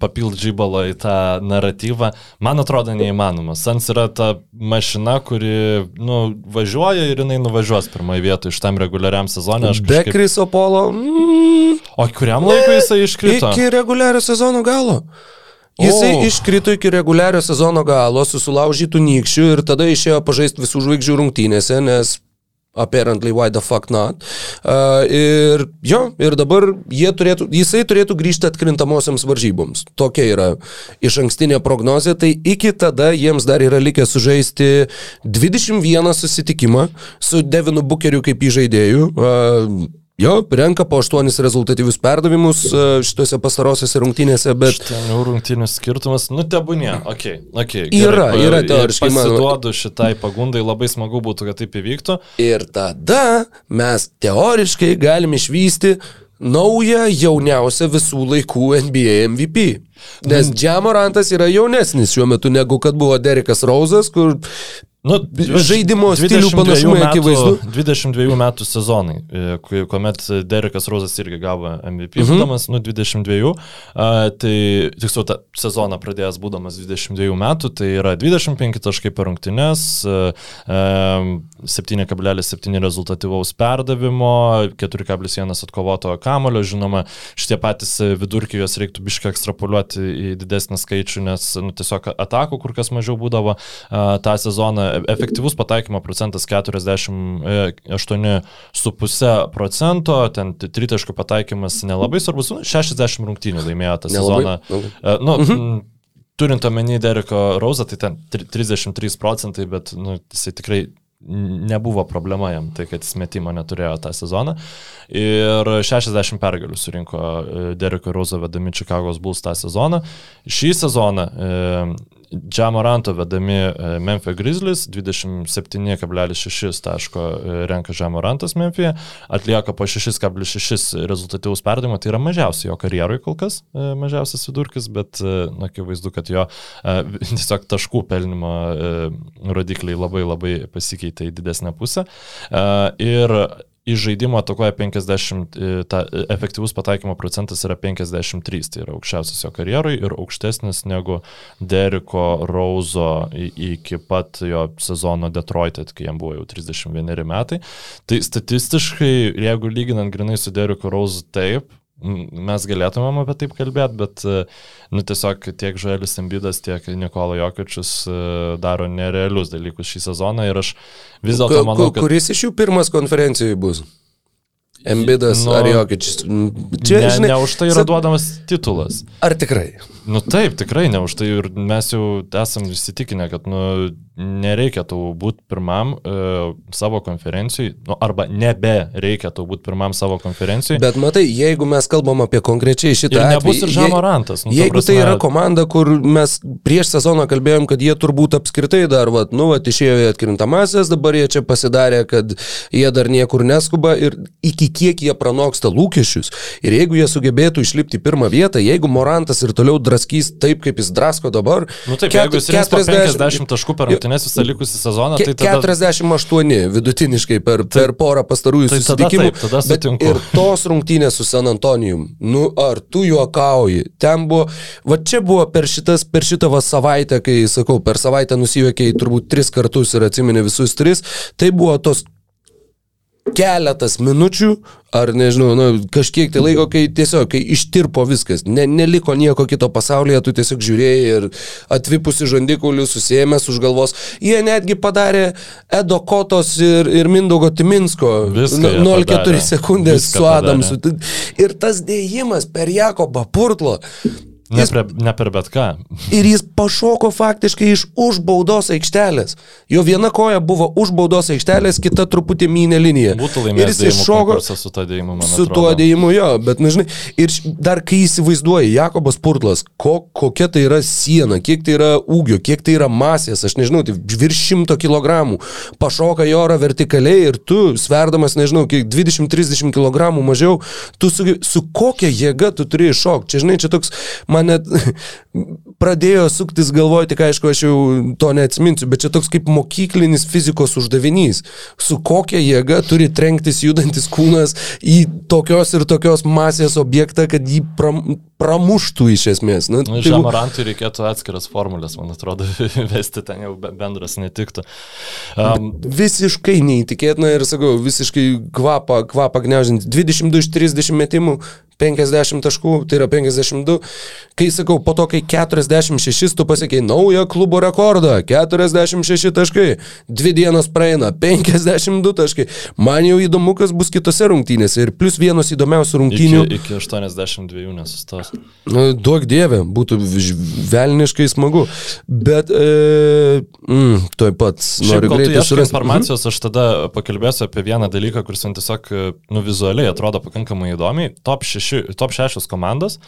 papilti žybalą į tą naratyvą, man atrodo neįmanoma. Sans yra ta mašina, kuri, nu, važiuoja ir jinai nuvažiuos pirmoje vietoje iš tam reguliariam sezonui. Be kažkaip... Kriso Polo. Mm, O kuriam laikui jisai iškrito? Iki reguliario sezono galo. Jisai oh. iškrito iki reguliario sezono galo, susilaužytų nykščių ir tada išėjo pažaisti visų žvaigždžių rungtynėse, nes apparently why the fuck not. Uh, ir jo, ir dabar turėtų, jisai turėtų grįžti atkrintamosiams varžyboms. Tokia yra iš ankstinė prognozė, tai iki tada jiems dar yra likę sužaisti 21 susitikimą su Devinu Bukeriu kaip įžaidėju. Uh, Jo, renka po aštuonis rezultatyvius perdavimus e, šituose pastarosiuose rungtynėse, bet Ten rungtynių skirtumas, nu tebūnė, okei, okay, okei. Yra, yra teoriškai. Pasiduodu šitai pagundai, labai smagu būtų, kad taip įvyktų. ir tada mes teoriškai galim išvysti naują jauniausią visų laikų NBA MVP. Nes Džiamorantas yra jaunesnis šiuo metu negu kad buvo Derekas Rauzas, kur Nu, Žaidimo stilių 22 panašumai akivaizdu. 22 metų sezonai, e, ku- kuomet Derekas Rozas irgi gavo MVP, Mhm. būdamas, nu, 22, a, tai tiksliau, tą sezoną pradėjęs būdamas 22 metų, tai yra 25 taškai per rungtynes, e, e, 7,7 rezultatyvaus perdavimo, 4,1 atkovoto kamulio, žinoma, šitie patys vidurkiai juos reiktų biškai ekstrapoliuoti į didesnį skaičių, nes nu, tiesiog atakų kur kas mažiau būdavo a, tą sezoną. Efektyvus pataikymo procentas 48,5 procento, ten tritaškų pataikymas nelabai svarbus, nu, 60 rungtynių laimėjo tą Nelabai? sezoną. E, Nu, mhm. Turint omeny Deriko Rauzą, tai ten tri- 33 procentai, bet nu, jisai tikrai nebuvo problema jam, tai kad jis metimo neturėjo tą sezoną. Ir 60 pergalių surinko e, Deriko Rauzo vedami Čikagos Bulls tą sezoną. Šį sezoną Džamoranto vedami e, Memphis Grizzlies 27,6 taško e, renka Džamorantas Memphis, atlieka po 6,6 rezultatyvus perdavimą, tai yra mažiausiai jo karjeroj kol kas, e, mažiausias vidurkis, bet na, akivaizdu, kad jo tiesiog taškų pelnimo rodikliai labai labai pasikeitė į didesnę pusę. Ir iš žaidimo atakuoja 50, e, ta, e, efektyvus pataikymo procentas yra 53, tai yra aukščiausias jo karjerui ir aukštesnis negu Deriko Rauzo iki pat jo sezono Detroit'e, kai jam buvo jau 31 metai. Tai statistiškai, jeigu lyginant grinai su Deriku Rauzu, taip, mes galėtumėm apie taip kalbėti, bet e, nu, tiesiog tiek Žuelis Embidas, tiek Nikola Jokičius e, daro nerealius dalykus šį sezoną ir aš vis dėlto manau, kad... Kuris iš jų pirmas konferencijoje bus? Embidas Nu, ar Jokičius? Čia, ne, žinai, ne už tai yra sa- duodamas titulas. Ar tikrai? Nu taip, tikrai ne už tai ir mes jau esam įsitikinę, kad nu, nereikia tau būti pirmam e, savo konferencijai, nu, arba nebe reikia tau būti pirmam savo konferencijai. Bet matai, jeigu mes kalbam apie konkrečiai šitą Ir nebus atvejį, ir Žamorantas. Nu, Jeigu tai prasme- yra komanda, kur mes prieš sezoną kalbėjom, kad jie turbūt apskritai dar, vat, nu, vat, išėjo į atkrintamasis, dabar jie čia pasidarė, kad jie dar niekur neskuba ir iki kiek jie pranoksta lūkesčius. Ir jeigu jie sugebėtų išlipti pirmą vietą, jeigu Morantas ir toliau draskys taip, kaip jis drasko dabar, Nu taip, ket- jeigu jis rinks po 50 taškų per rungtynes visą likusį sezoną, tai tada... 48 vidutiniškai per, per porą pastarųjų tai tada susitikimų. taip, tada sutinku. ir tos rungtynės su San Antonijum, nu ar tu juokauji, ten buvo, va čia buvo per, šitas, per šitą va savaitę, kai, sakau, per savaitę nusijuokėjai turbūt tris kartus ir atsimeni visus tris, tai buvo tos keletas minučių, ar nežinau, nu, kažkiek tai laiko, kai tiesiog, kai ištirpo viskas, ne, neliko nieko kito pasaulyje, tu tiesiog žiūrėjai ir atvipusi žandikulių, susijęmęs už galvos. Jie netgi padarė Edo Kotos ir, ir Mindaugo Timinsko Viską nu- jie 0,4 padarė. sekundės Viską su Adamsu. padarė. Ir tas dėjimas per Jakobą Purtlo. Ne, Jis prie, ne per bet ką. Ir jis pašoko faktiškai iš už baudos aikštelės. Jo viena koja buvo už baudos aikštelės, kita truputį mynė linija. Būtų ir laimėjęs jis dėjimų iššoko su to dėjimu, man su atrodo. tuo dėjimu jo, bet, na žinai, ir dar kai įsivaizduoji, Jakobas Purtlas, ko, kokia tai yra siena, kiek tai yra ūgio, kiek tai yra masės, aš nežinau, tai virš šimto kilogramų, pašoka į orą vertikaliai ir tu, sverdamas, nežinau, kiek 20-30 kg mažiau, tu su, su kokia jėga tu turi iššokti. Čia, žinai, čia toks, man net pradėjo suktis galvoj, tik aišku, aš jau to neatsiminsiu, bet čia toks kaip mokyklinis fizikos uždavinys. Su kokia jėga turi trenktis judantis kūnas į tokios ir tokios masės objektą, kad jį pram, pramuštų iš esmės. Na, Nu, tai Žamarantui reikėtų atskiras formulės, man atrodo, vesti ten jau be- bendras netiktų. Um, visiškai neįtikėtina ir sakau, visiškai kvapą, kvapą gniaužinti. 22 iš 30 metimų, 50 taškų, tai yra 52. Kai sakau, po to, kai 46 tu pasiekiai naują klubo rekordą, 46 taškai, dvi dienos praeina, 52 taškai. Man jau įdomu, kas bus kitose rungtynėse ir plus vienos įdomiausių iki, rungtynių. iki 82 nesustos. Nu, Duok dievė, būtų velniškai smagu. Bet, e, mm, toj pat Šiaip, noriu tu greitai surasti. informacijos, aš tada pakalbėsiu apie vieną dalyką, kuris man tiesiog, nu, vizualiai atrodo pakankamai įdomiai. Top, šeši, top šešios komandos,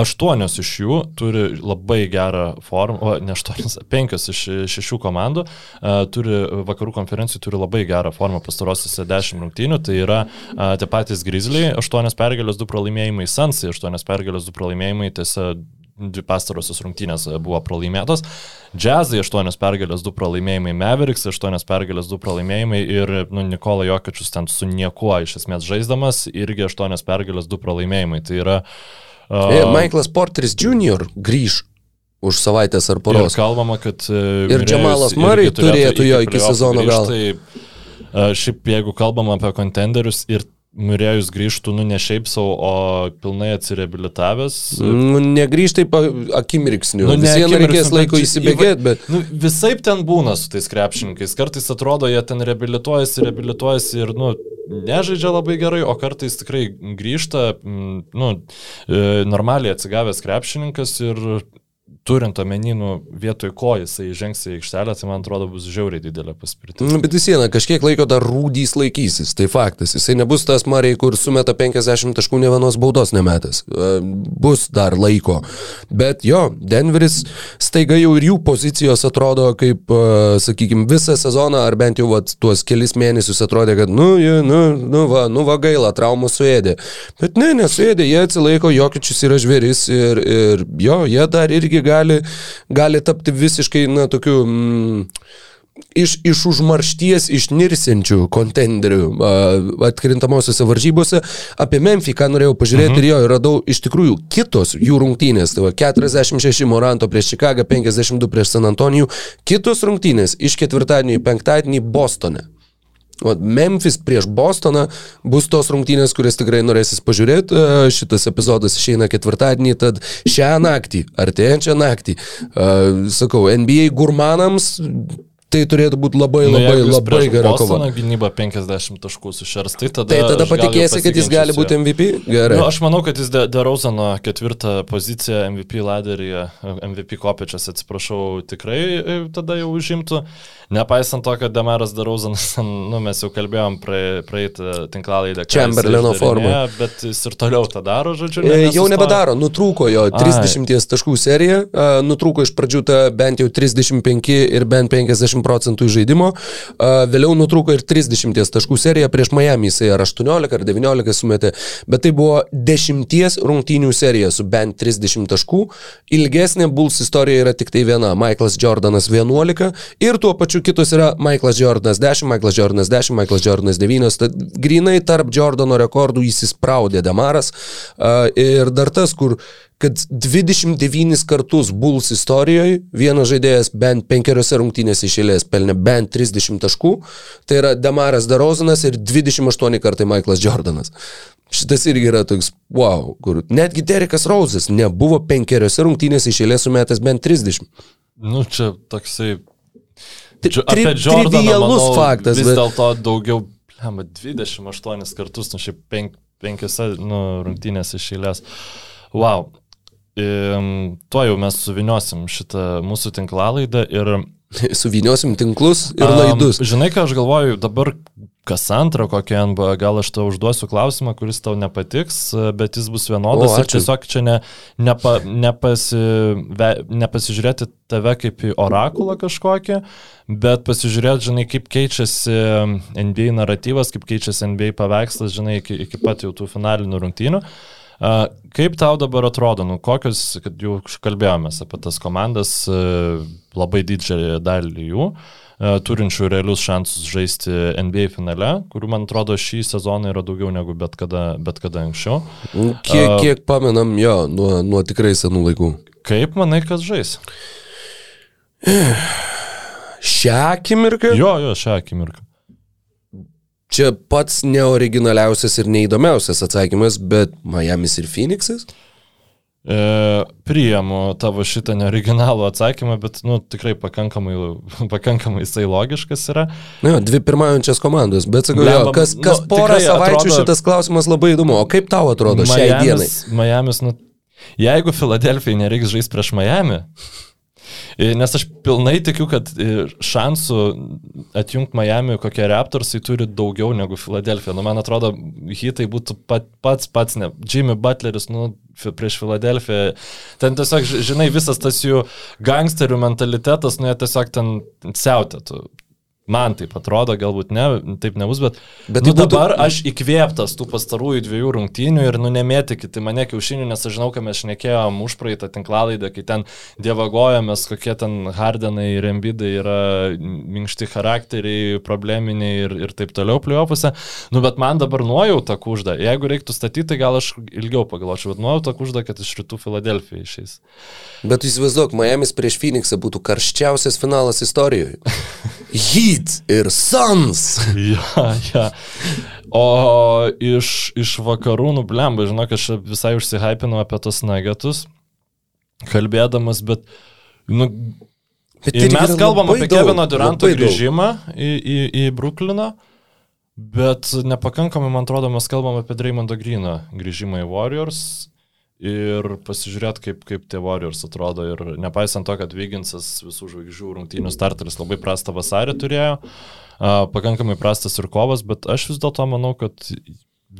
aštuonios iš jų turi labai gerą formą, o ne aštuonios, penkios iš šešių komandų turi, vakarų konferencijų turi labai gerą formą pastarosiuose dešimt rungtynių. Tai yra tie patys Grizzly, aštuonios pergalės, du pralaimėjimai, Sansai, aštuonios pergalės, du pralaimėjimai, tiesa, dvi pastarosios rungtynės buvo pralaimėtos. Jazzai 8 pergalės, 2 pralaimėjimai, Mavericks 8 pergalės, 2 pralaimėjimai ir nu, Nikola Jokičius ten su niekuo iš esmės žaisdamas irgi 8 pergalės, 2 pralaimėjimai. Tai yra... Uh, hey, Michaelas Porteris Jr. grįž už savaitės ar poros. Ir kalbama, kad... Ir Džemalas Murray turėtų jo iki sezono galo. Tai, šiaip jeigu kalbam apie kontenderius ir Murėjus grįžtų, nu ne šiaip savo, o pilnai atsireabilitavęs. Nu, negrįžtai akimirksniu. Nu, ne Visieną reikės laiko įsibėgėti, bet... Nu, visai ten būna su tais krepšininkais. Kartais atrodo, jie ten reabilituojasi, reabilituojasi ir, nu, nežaidžia labai gerai, o kartais tikrai grįžta, nu, e, normaliai atsigavęs krepšininkas ir turint omeninų vietoj ko jisai žengs į aikštelę, tai man atrodo bus žiauriai didelė paspirtis. Nu, bet vis viena, kažkiek laiko dar rūdys laikysis, tai faktas. Jisai nebus tas Mariai, kur sumeta 50 taškų ne vienos baudos nemetęs. E, bus dar laiko. Bet jo, Denveris staiga jau ir jų pozicijos atrodo kaip, e, sakykime, visą sezoną, ar bent jau vat, tuos kelis mėnesius atrodė, kad, nu, nu, nu, va, nu, va gaila, traumų suėdė. Bet ne, nesuėdė, jie atsilaiko, jokičius yra žvėris ir, ir jo, jie dar irgi gali gali, tapti visiškai, na, tokiu... Mm, iš, iš užmaršties išnirsiančių kontenderių atkrintamosiose varžybose. Apie Memphį, ką norėjau pažiūrėti, mhm. ir jo, radau iš tikrųjų kitos jų rungtynės. Tai va, 46 Moranto prieš Čikagą, 52 prieš San Antonijų. Kitos rungtynės iš ketvirtadienio į penktadienį Bostone. O Memphis prieš Bostoną bus tos rungtynės, kurias tikrai norėsis pažiūrėti. E, šitas epizodas išeina ketvirtadienį, tad šią naktį, artėjančią naktį, e, sakau, NBA gurmanams tai turėtų būti labai, nu, labai, labai gera kova. Mano gynyba 50 taškų sušers, tai tada... Tai tada patikėsi, kad jis gali būti MVP? Gerai. Nu, aš manau, kad jis Derauzano ketvirtą poziciją MVP laderyje, MVP kopiečias, atsiprašau, tikrai e, tada jau užimtų. Nepaisant to, kad Demaras Darauzanas, nu, mes jau kalbėjom praeitą tinklalaidą. Chamberlaino formą. Bet jis ir toliau tą daro, žodžiu. E, jau nebedaro, nutrūko jo 30 Ai. taškų serija, nutrūko iš pradžių ta bent jau 35 ir bent 50 procentų žaidimo, vėliau nutrūko ir 30 taškų serija. Prieš Miami, jisai ar 18 ar 19 sumetė, bet tai buvo 10 rungtynių serija su bent 30 taškų, ilgesnė Bulls istorija yra tik tai viena, Michaelas Jordanas 11 ir tuo pačiu kitus yra Michaelas Jordanas 10, Michaelas Jordanas 10, Michaelas Jordanas 9. Tad grinai tarp Jordano rekordų įsispraudė Demaras. Ir dar tas, kur kad 29 kartus Bulls istorijoje vienas žaidėjas bent penkeriose rungtynėse išėlės pelnė bent 30 taškų, tai yra Demaras Darozanas ir 28 kartai Michaelas Jordanas. Šitas irgi yra toks, wow, kur netgi Derekas Rauzas nebuvo penkeriose rungtynėse išėlės sumetęs bent 30. Nu, čia toksai tri, trivialus manau, faktas. Vis bet... dėlto daugiau, lemba, 28 kartus, nu šiaip penk, penkiose nu, rungtynėse išėlės. Wow. Um, tuo jau mes suviniosim šitą mūsų tinklalaidą ir... Suviniosim tinklus ir laidus. Um, žinai, ką aš galvoju, dabar kas antrą kokią NBA, gal aš tau užduosiu klausimą, kuris tau nepatiks, bet jis bus vienodas o, ir tiesiog čia ne, nepa, nepasi, ve, nepasižiūrėti tave kaip į orakulą kažkokį, bet pasižiūrėti, žinai, kaip keičiasi NBA naratyvas, kaip keičiasi NBA paveikslas, žinai, iki, iki pat jau tų finalinių rungtynių. Kaip tau dabar atrodo, nu, kokius, kad jau kalbėjomės apie tas komandas, labai didžiąją dalį jų, E, turinčių realius šansus žaisti NBA finale, kurių, man atrodo, šį sezoną yra daugiau negu bet kada, bet kada anksčiau. Kiek, e, kiek pamenam jo, nuo, nuo tikrai senų laikų. Kaip manai, kas žais? Šią akimirką? Jo, jo, šią akimirką. Čia pats neoriginaliausias ir neįdomiausias atsakymas, bet Miami's ir Phoenix'as? E, priimu tavo šitą neoriginalų atsakymą, bet, nu, tikrai pakankamai, pakankamai jisai logiškas yra. Na, dvi pirmaujančias komandos, bet sakau, jo, kas, kas nu, porą savaičių atrodo, šitas klausimas labai įdomu. O kaip tau atrodo šiai Miamis, dienai? Miamis, nu, jeigu Filadelfijai nereiks žaisti prieš Miami, Nes aš pilnai tikiu, kad e, šansų atjungti Miami kokie Raptorsai turi daugiau negu Filadelfija. Nu, man atrodo, hitai būtų pat, pats pats, ne. Jimmy Butleris, nu, prieš Filadelfiją. Ten tiesiog, ži- žinai, visas tas jų gangsterių mentalitetas, nu, jie tiesiog ten siautėtų. Man taip atrodo, galbūt ne, taip nebus, bet, Bet nu, tai būtų- dabar aš įkvėptas tų pastarųjų dviejų rungtynių ir nu nemėtikite mane kiaušinių, nes aš žinau, kad mes šnekėjom už praeitą tinklalaidą, kai ten dievagojamės, kokie ten Hardenai ir Embidai yra minkšti charakteriai, probleminiai ir, ir taip toliau pliuopuose. Nu, bet man dabar nuojauta kužda. Jeigu reiktų statyti, tai gal aš ilgiau pagalvočiau, bet nuojauta kužda, kad iš rytų Filadelfija išeis. Bet įsivaizduok, Miami's prieš Phoenixą būtų karščiausias finalas istorijoje. Heat ir Suns. Ja, ja. O iš, iš vakarų, nublemba, žinok, aš visai užsihypinau apie tos nagetus, kalbėdamas, bet, nu, Bet ir mes kalbam apie daug, Kevino Duranto grįžimą į, į, į Brukliną, bet nepakankamai, man atrodo, mes kalbam apie Dreymondo Greeną grįžimą į Warriors. Ir pasižiūrėt, kaip, kaip tie Warriors atrodo. Ir nepaisant to, kad Vyginsas visų žvaigždžių rungtynių starteris labai prastą vasarį turėjo, pakankamai prastas ir kovas, bet aš vis dėlto manau, kad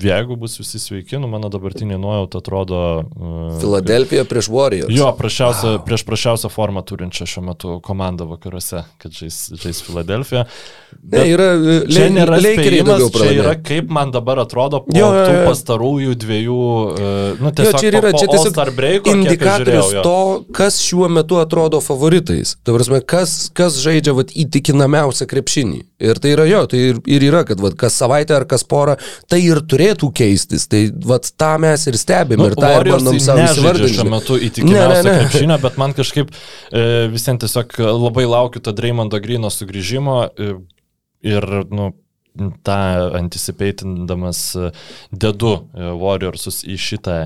jeigu bus visi sveiki, nu mano dabartinė nuojauta atrodo... a, Filadelfija prieš Warriors. Jo, prašiausia, wow. prieš prašiausią formą turinčią šiuo metu komandą vakaruose, kad žais, Filadelfija. Ne, yra, e, Čia nėra daugiau čia yra kaip man dabar atrodo po Jo, jo, jo, tų jo. pastarųjų dviejų, e, nu Jo, tiesiog čia ir yra, po, čia po tiesiog breako, kiek aš indikatorius žiūrėjau, jo. to, kas šiuo metu atrodo favoritais. Tai prasme, kas, kas žaidžia vat, įtikinamiausią krepšinį. Ir tai yra jo, tai ir, ir yra, kad vat, kas savaitę ar kas porą, tai ir turėtų keistis. Tai vat, tą mes ir stebim ir tą ir bandom savo nežaidžia įsivardinti. šiuo metu ne. krepšinę, bet man kažkaip e, visiems tiesiog labai laukiu tą Dreymondo Grino sugrįžimo e, ir, nu, tą anticipatindamas e, dedu e, Warriorsus į šitą,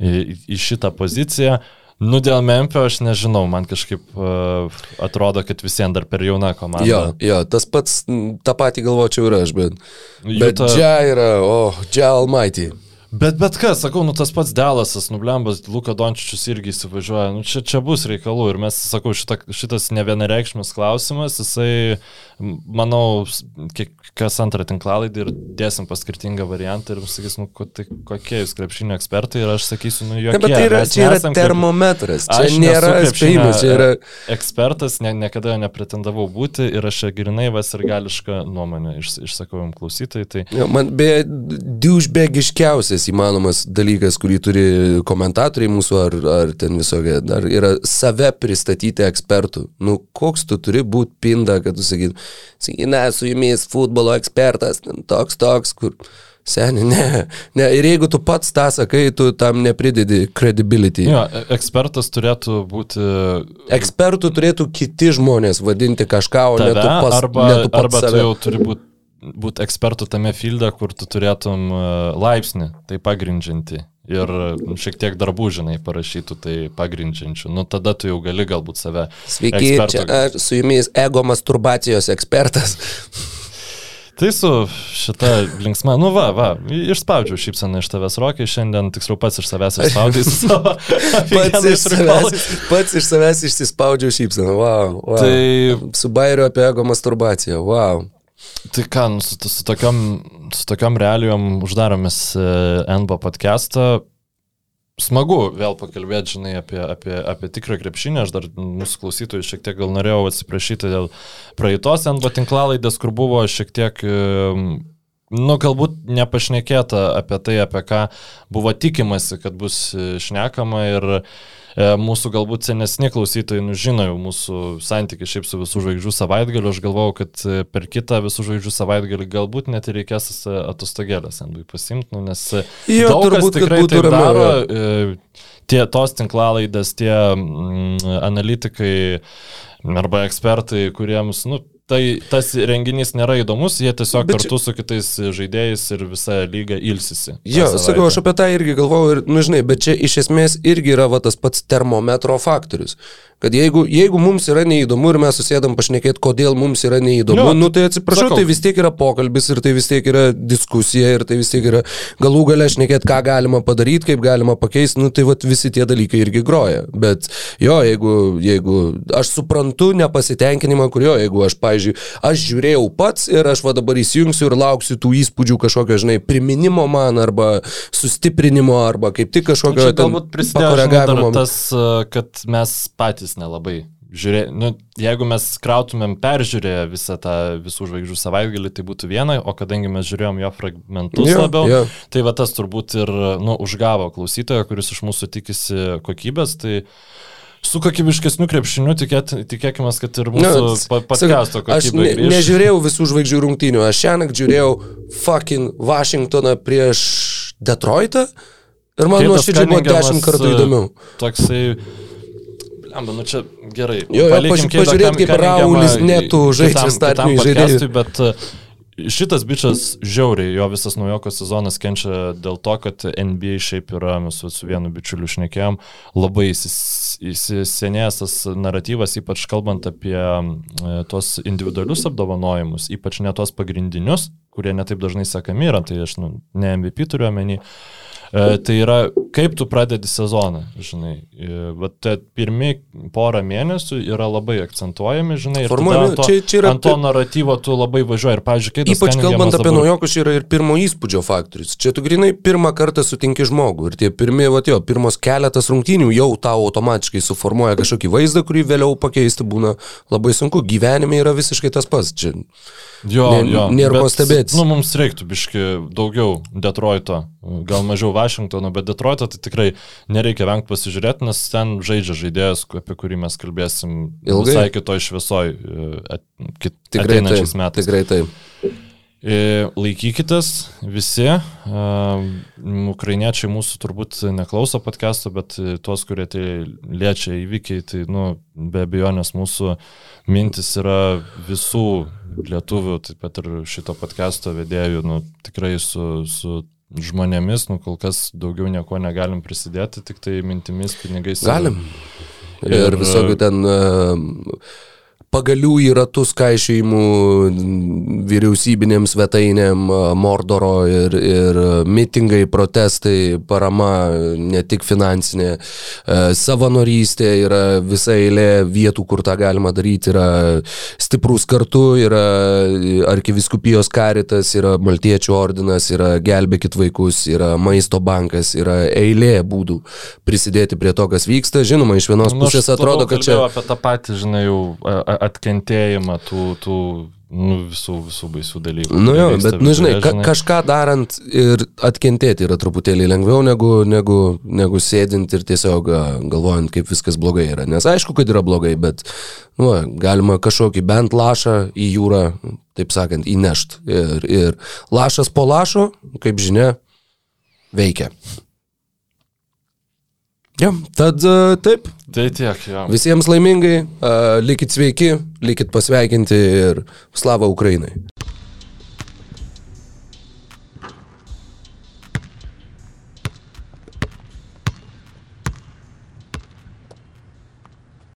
į, į šitą poziciją. Nu, dėl Memphio aš nežinau, man kažkaip uh, atrodo, kad visiems dar per jauna komanda. Jo, jo, tas pats, tą patį galvočiau ir aš, bet... Bet Utah- čia yra, o, oh, čia Almighty. Bet bet kas, sakau, nu tas pats Delasas, nublembas, Luka Dončičius irgi įsivažiuoja, nu čia, čia bus reikalų ir mes, sakau, šita, šitas ne vienareikšmis klausimas, jisai, manau, kiek, kas antrą tinklalaidį ir dėsim pas skirtingą variantą ir sakys, nu ko, tai kokie jūs krepšinio ekspertai ir aš sakysiu, nu Ne, jokie. bet tai yra, čia yra termometras, čia Aš nėra spėjimas, čia yra... Ekspertas, ne, niekada nepretendavau būti ir aš čia grinai vas ir gališką nuomonę iš, išsakau jums klausytojai. Tai Jo, man beje, diužbegiškiausias įmanomas dalykas, kurį turi komentatoriai mūsų ar, ar ten visokie, dar yra save pristatyti ekspertų. Nu, koks tu turi būti pinda, kad tu sakytum, saky, ne, su jumis futbolo ekspertas, toks, toks, kur... Seniai, ne, ne. Ir jeigu tu pats tą sakai, tu tam nepridedi credibility. jo, e- ekspertas turėtų būti Ekspertų turėtų kiti žmonės vadinti kažką, o ne tave, tu pas, arba, ne tu pats arba tu save. jau turi būti būt ekspertų tame filde, kur tu turėtum e, laipsnį, tai pagrindžianti. Ir e, šiek tiek darbų, žinai, parašytų tai pagrindžiančių. Nu, tada tu jau gali galbūt save. Sveiki, ekspertu- čia aš su jumis ego masturbacijos ekspertas. Tai su šita linksma, nu va, va, išspaudžiau šypseną iš tavęs rokiai, šiandien tiksliau pats iš savęs išspaudai su savo. Pats iš, savęs, pats iš savęs išsispaudžiau šypseną. Wow, wow. Tai Su bairiu apie ego masturbaciją. Wow. Tai ką, nu, su, su, tokiom, su tokiom realijom uždaromės e, NBA podcastą. Smagu vėl pakalbėti, žinai, apie, apie, apie tikrą krepšinį. Aš dar mūsų klausytojų šiek tiek gal norėjau atsiprašyti dėl praeitos NBA tinklalaidės, kur buvo šiek tiek, nu, galbūt nepašnekėta apie tai, apie ką buvo tikimasi, kad bus e, šnekama ir e, mūsų galbūt senesni klausytojai nu, žino jau mūsų santykių šiaip su visų žvaigždžių savaitgaliu. Aš galvau, kad e, per kitą visų žvaigždžių savaitgalį galbūt net ir reikės e, atostogėlės NBA pasimti, nu, nes e, Jo, daug kas turbūt, kad tikrai ramiau, daro. e, Tie tos tinklalaidės, tie mm, analitikai arba ekspertai, kuriems, nu, tai tas renginys nėra įdomus, jie tiesiog Bet kartu su kitais žaidėjais ir visa lyga ilsisi. Jo, sakau, aš apie tą irgi galvoju ir, nu žinai, bet čia iš esmės irgi yra va, tas pats termometro faktorius. Kad jeigu, jeigu mums yra neįdomu ir mes susėdam pašnekėti, kodėl mums yra neįdomu, Jo, nu tai atsiprašau, sakau. tai vis tiek yra pokalbis ir tai vis tiek yra diskusija ir tai vis tiek yra galų gale šnekėti, ką galima padaryti, kaip galima pakeisti, nu tai va visi tie dalykai irgi groja. Bet jo, jeigu, jeigu aš suprantu nepasitenkinimą, kurio, jeigu aš, pavyzdžiui, aš žiūrėjau pats ir aš va dabar įsijungsiu ir lauksiu tų įspūdžių kažkokio, žinai, priminimo man arba sustiprinimo arba kaip tik kažkokio galbūt prisidėjo tas, a, kad mes patys nelabai žiūrė, nu, jeigu mes krautumėm peržiūrėję visą tą visų žvaigždžių savaitgalį, tai būtų viena, o kadangi mes žiūrėjom jo fragmentus Jo, labiau, jo. tai va tas turbūt ir nu, užgavo klausytoją, kuris iš mūsų tikisi kokybės, tai su kokybiškesniu krepšiniu tikėt, tikėkime, kad ir mūsų Nu, pa- podcast'o Aš kokybė. ne, grįš. nežiūrėjau visų žvaigždžių rungtynių, aš šiandien žiūrėjau fucking Washingtoną prieš Detroitą ir man nuoširdžiai buvo dešimt kartų e, įdomiau. Toksai. Lemba, nu čia gerai. Jo, jo, Palikim paži- Keitą pažiūrėt, kaip Raulis Netų žaidžia podcast'ui, žaidėjui. Bet šitas bičias žiauriai, jo visas naujoko sezonas kenčia dėl to, kad NBA šiaip yra, mes su vienu bičiuliu šnekėjom, labai įsis- įsisenėjęs tas naratyvas, ypač kalbant apie e, tuos individualius apdovanojimus, ypač ne tuos pagrindinius, kurie netaip dažnai sakami yra, tai aš nu, ne MVP turiu omeny. E, tai yra, kaip tu pradedi sezoną, žinai. Vat te pirmi porą mėnesių yra labai akcentuojami, žinai, Formuojami, to, čia- čia yra ant to naratyvo tu labai važiuoji. Ir, pavyzdžiui, kai Ypač kalbant apie naujokus, čia yra ir pirmo įspūdžio faktorius. Čia tu grinai pirmą kartą sutinki žmogų ir tie pirmie, va jo, pirmos keletas rungtynių jau tau automatiškai suformuoja kažkokį vaizdą, kurį vėliau pakeisti būna labai sunku. Gyvenime yra visiškai tas pats. Čia Jo, Nė- jo. nėra ko bet, stebėtis. Nu, mums reiktų biški daugiau Detroito, gal mažiau Vašingtono, bet Detroito tai tikrai nereikia vengti pasižiūrėti, nes ten žaidžia žaidėjas, apie kurį mes kalbėsim Ilgai. visai kitoj šviesoj e, at, kit, tikrai ateinančiais taip. metais. Tikrai taip. E, Laikykitės visi, um, ukrainiečiai mūsų turbūt neklauso podcast'o, bet e, tuos, kurie tai liečia įvykiai, tai nu, be abejonės mūsų mintis yra visų lietuvių, taip pat ir šito podcast'o vedėjų, nu, tikrai su, su žmonėmis, nu, kol kas daugiau nieko negalim prisidėti, tik tai mintimis, pinigais. Galim. Ir, Ir- visokių ten e, pagalių į ratus kaišėjimų vyriausybinėm svetainėm, Mordoro ir, ir mitingai, protestai, parama ne tik finansinė, savanorystė, yra visa eilė vietų, kur tą galima daryti, yra stiprus kartu, yra arkiviskupijos karitas, yra Maltiečių ordinas, yra gelbėkit vaikus, yra maisto bankas, yra eilė būdų prisidėti prie to, kas vyksta. Žinoma, iš vienos Nu, aš pusės atrodo, kad čia... apie tą patį, žinai, jau atkentėjimą tų, tų nu, visų, visų baisių dalykų. Nu jo, bet, nu žinai, ka, kažką darant ir atkentėti yra truputėlį lengviau negu, negu, negu sėdint ir tiesiog galvojant, kaip viskas blogai yra. Nes aišku, kad yra blogai, bet nu, galima kažkokį bent lašą į jūrą, taip sakant, įnešt. Ir, ir lašas po lašo, kaip žinia, veikia. Ja, tad a, taip, Tai tiek, jo. visiems laimingai, a, likit sveiki, likit pasveikinti ir slava Ukrainai.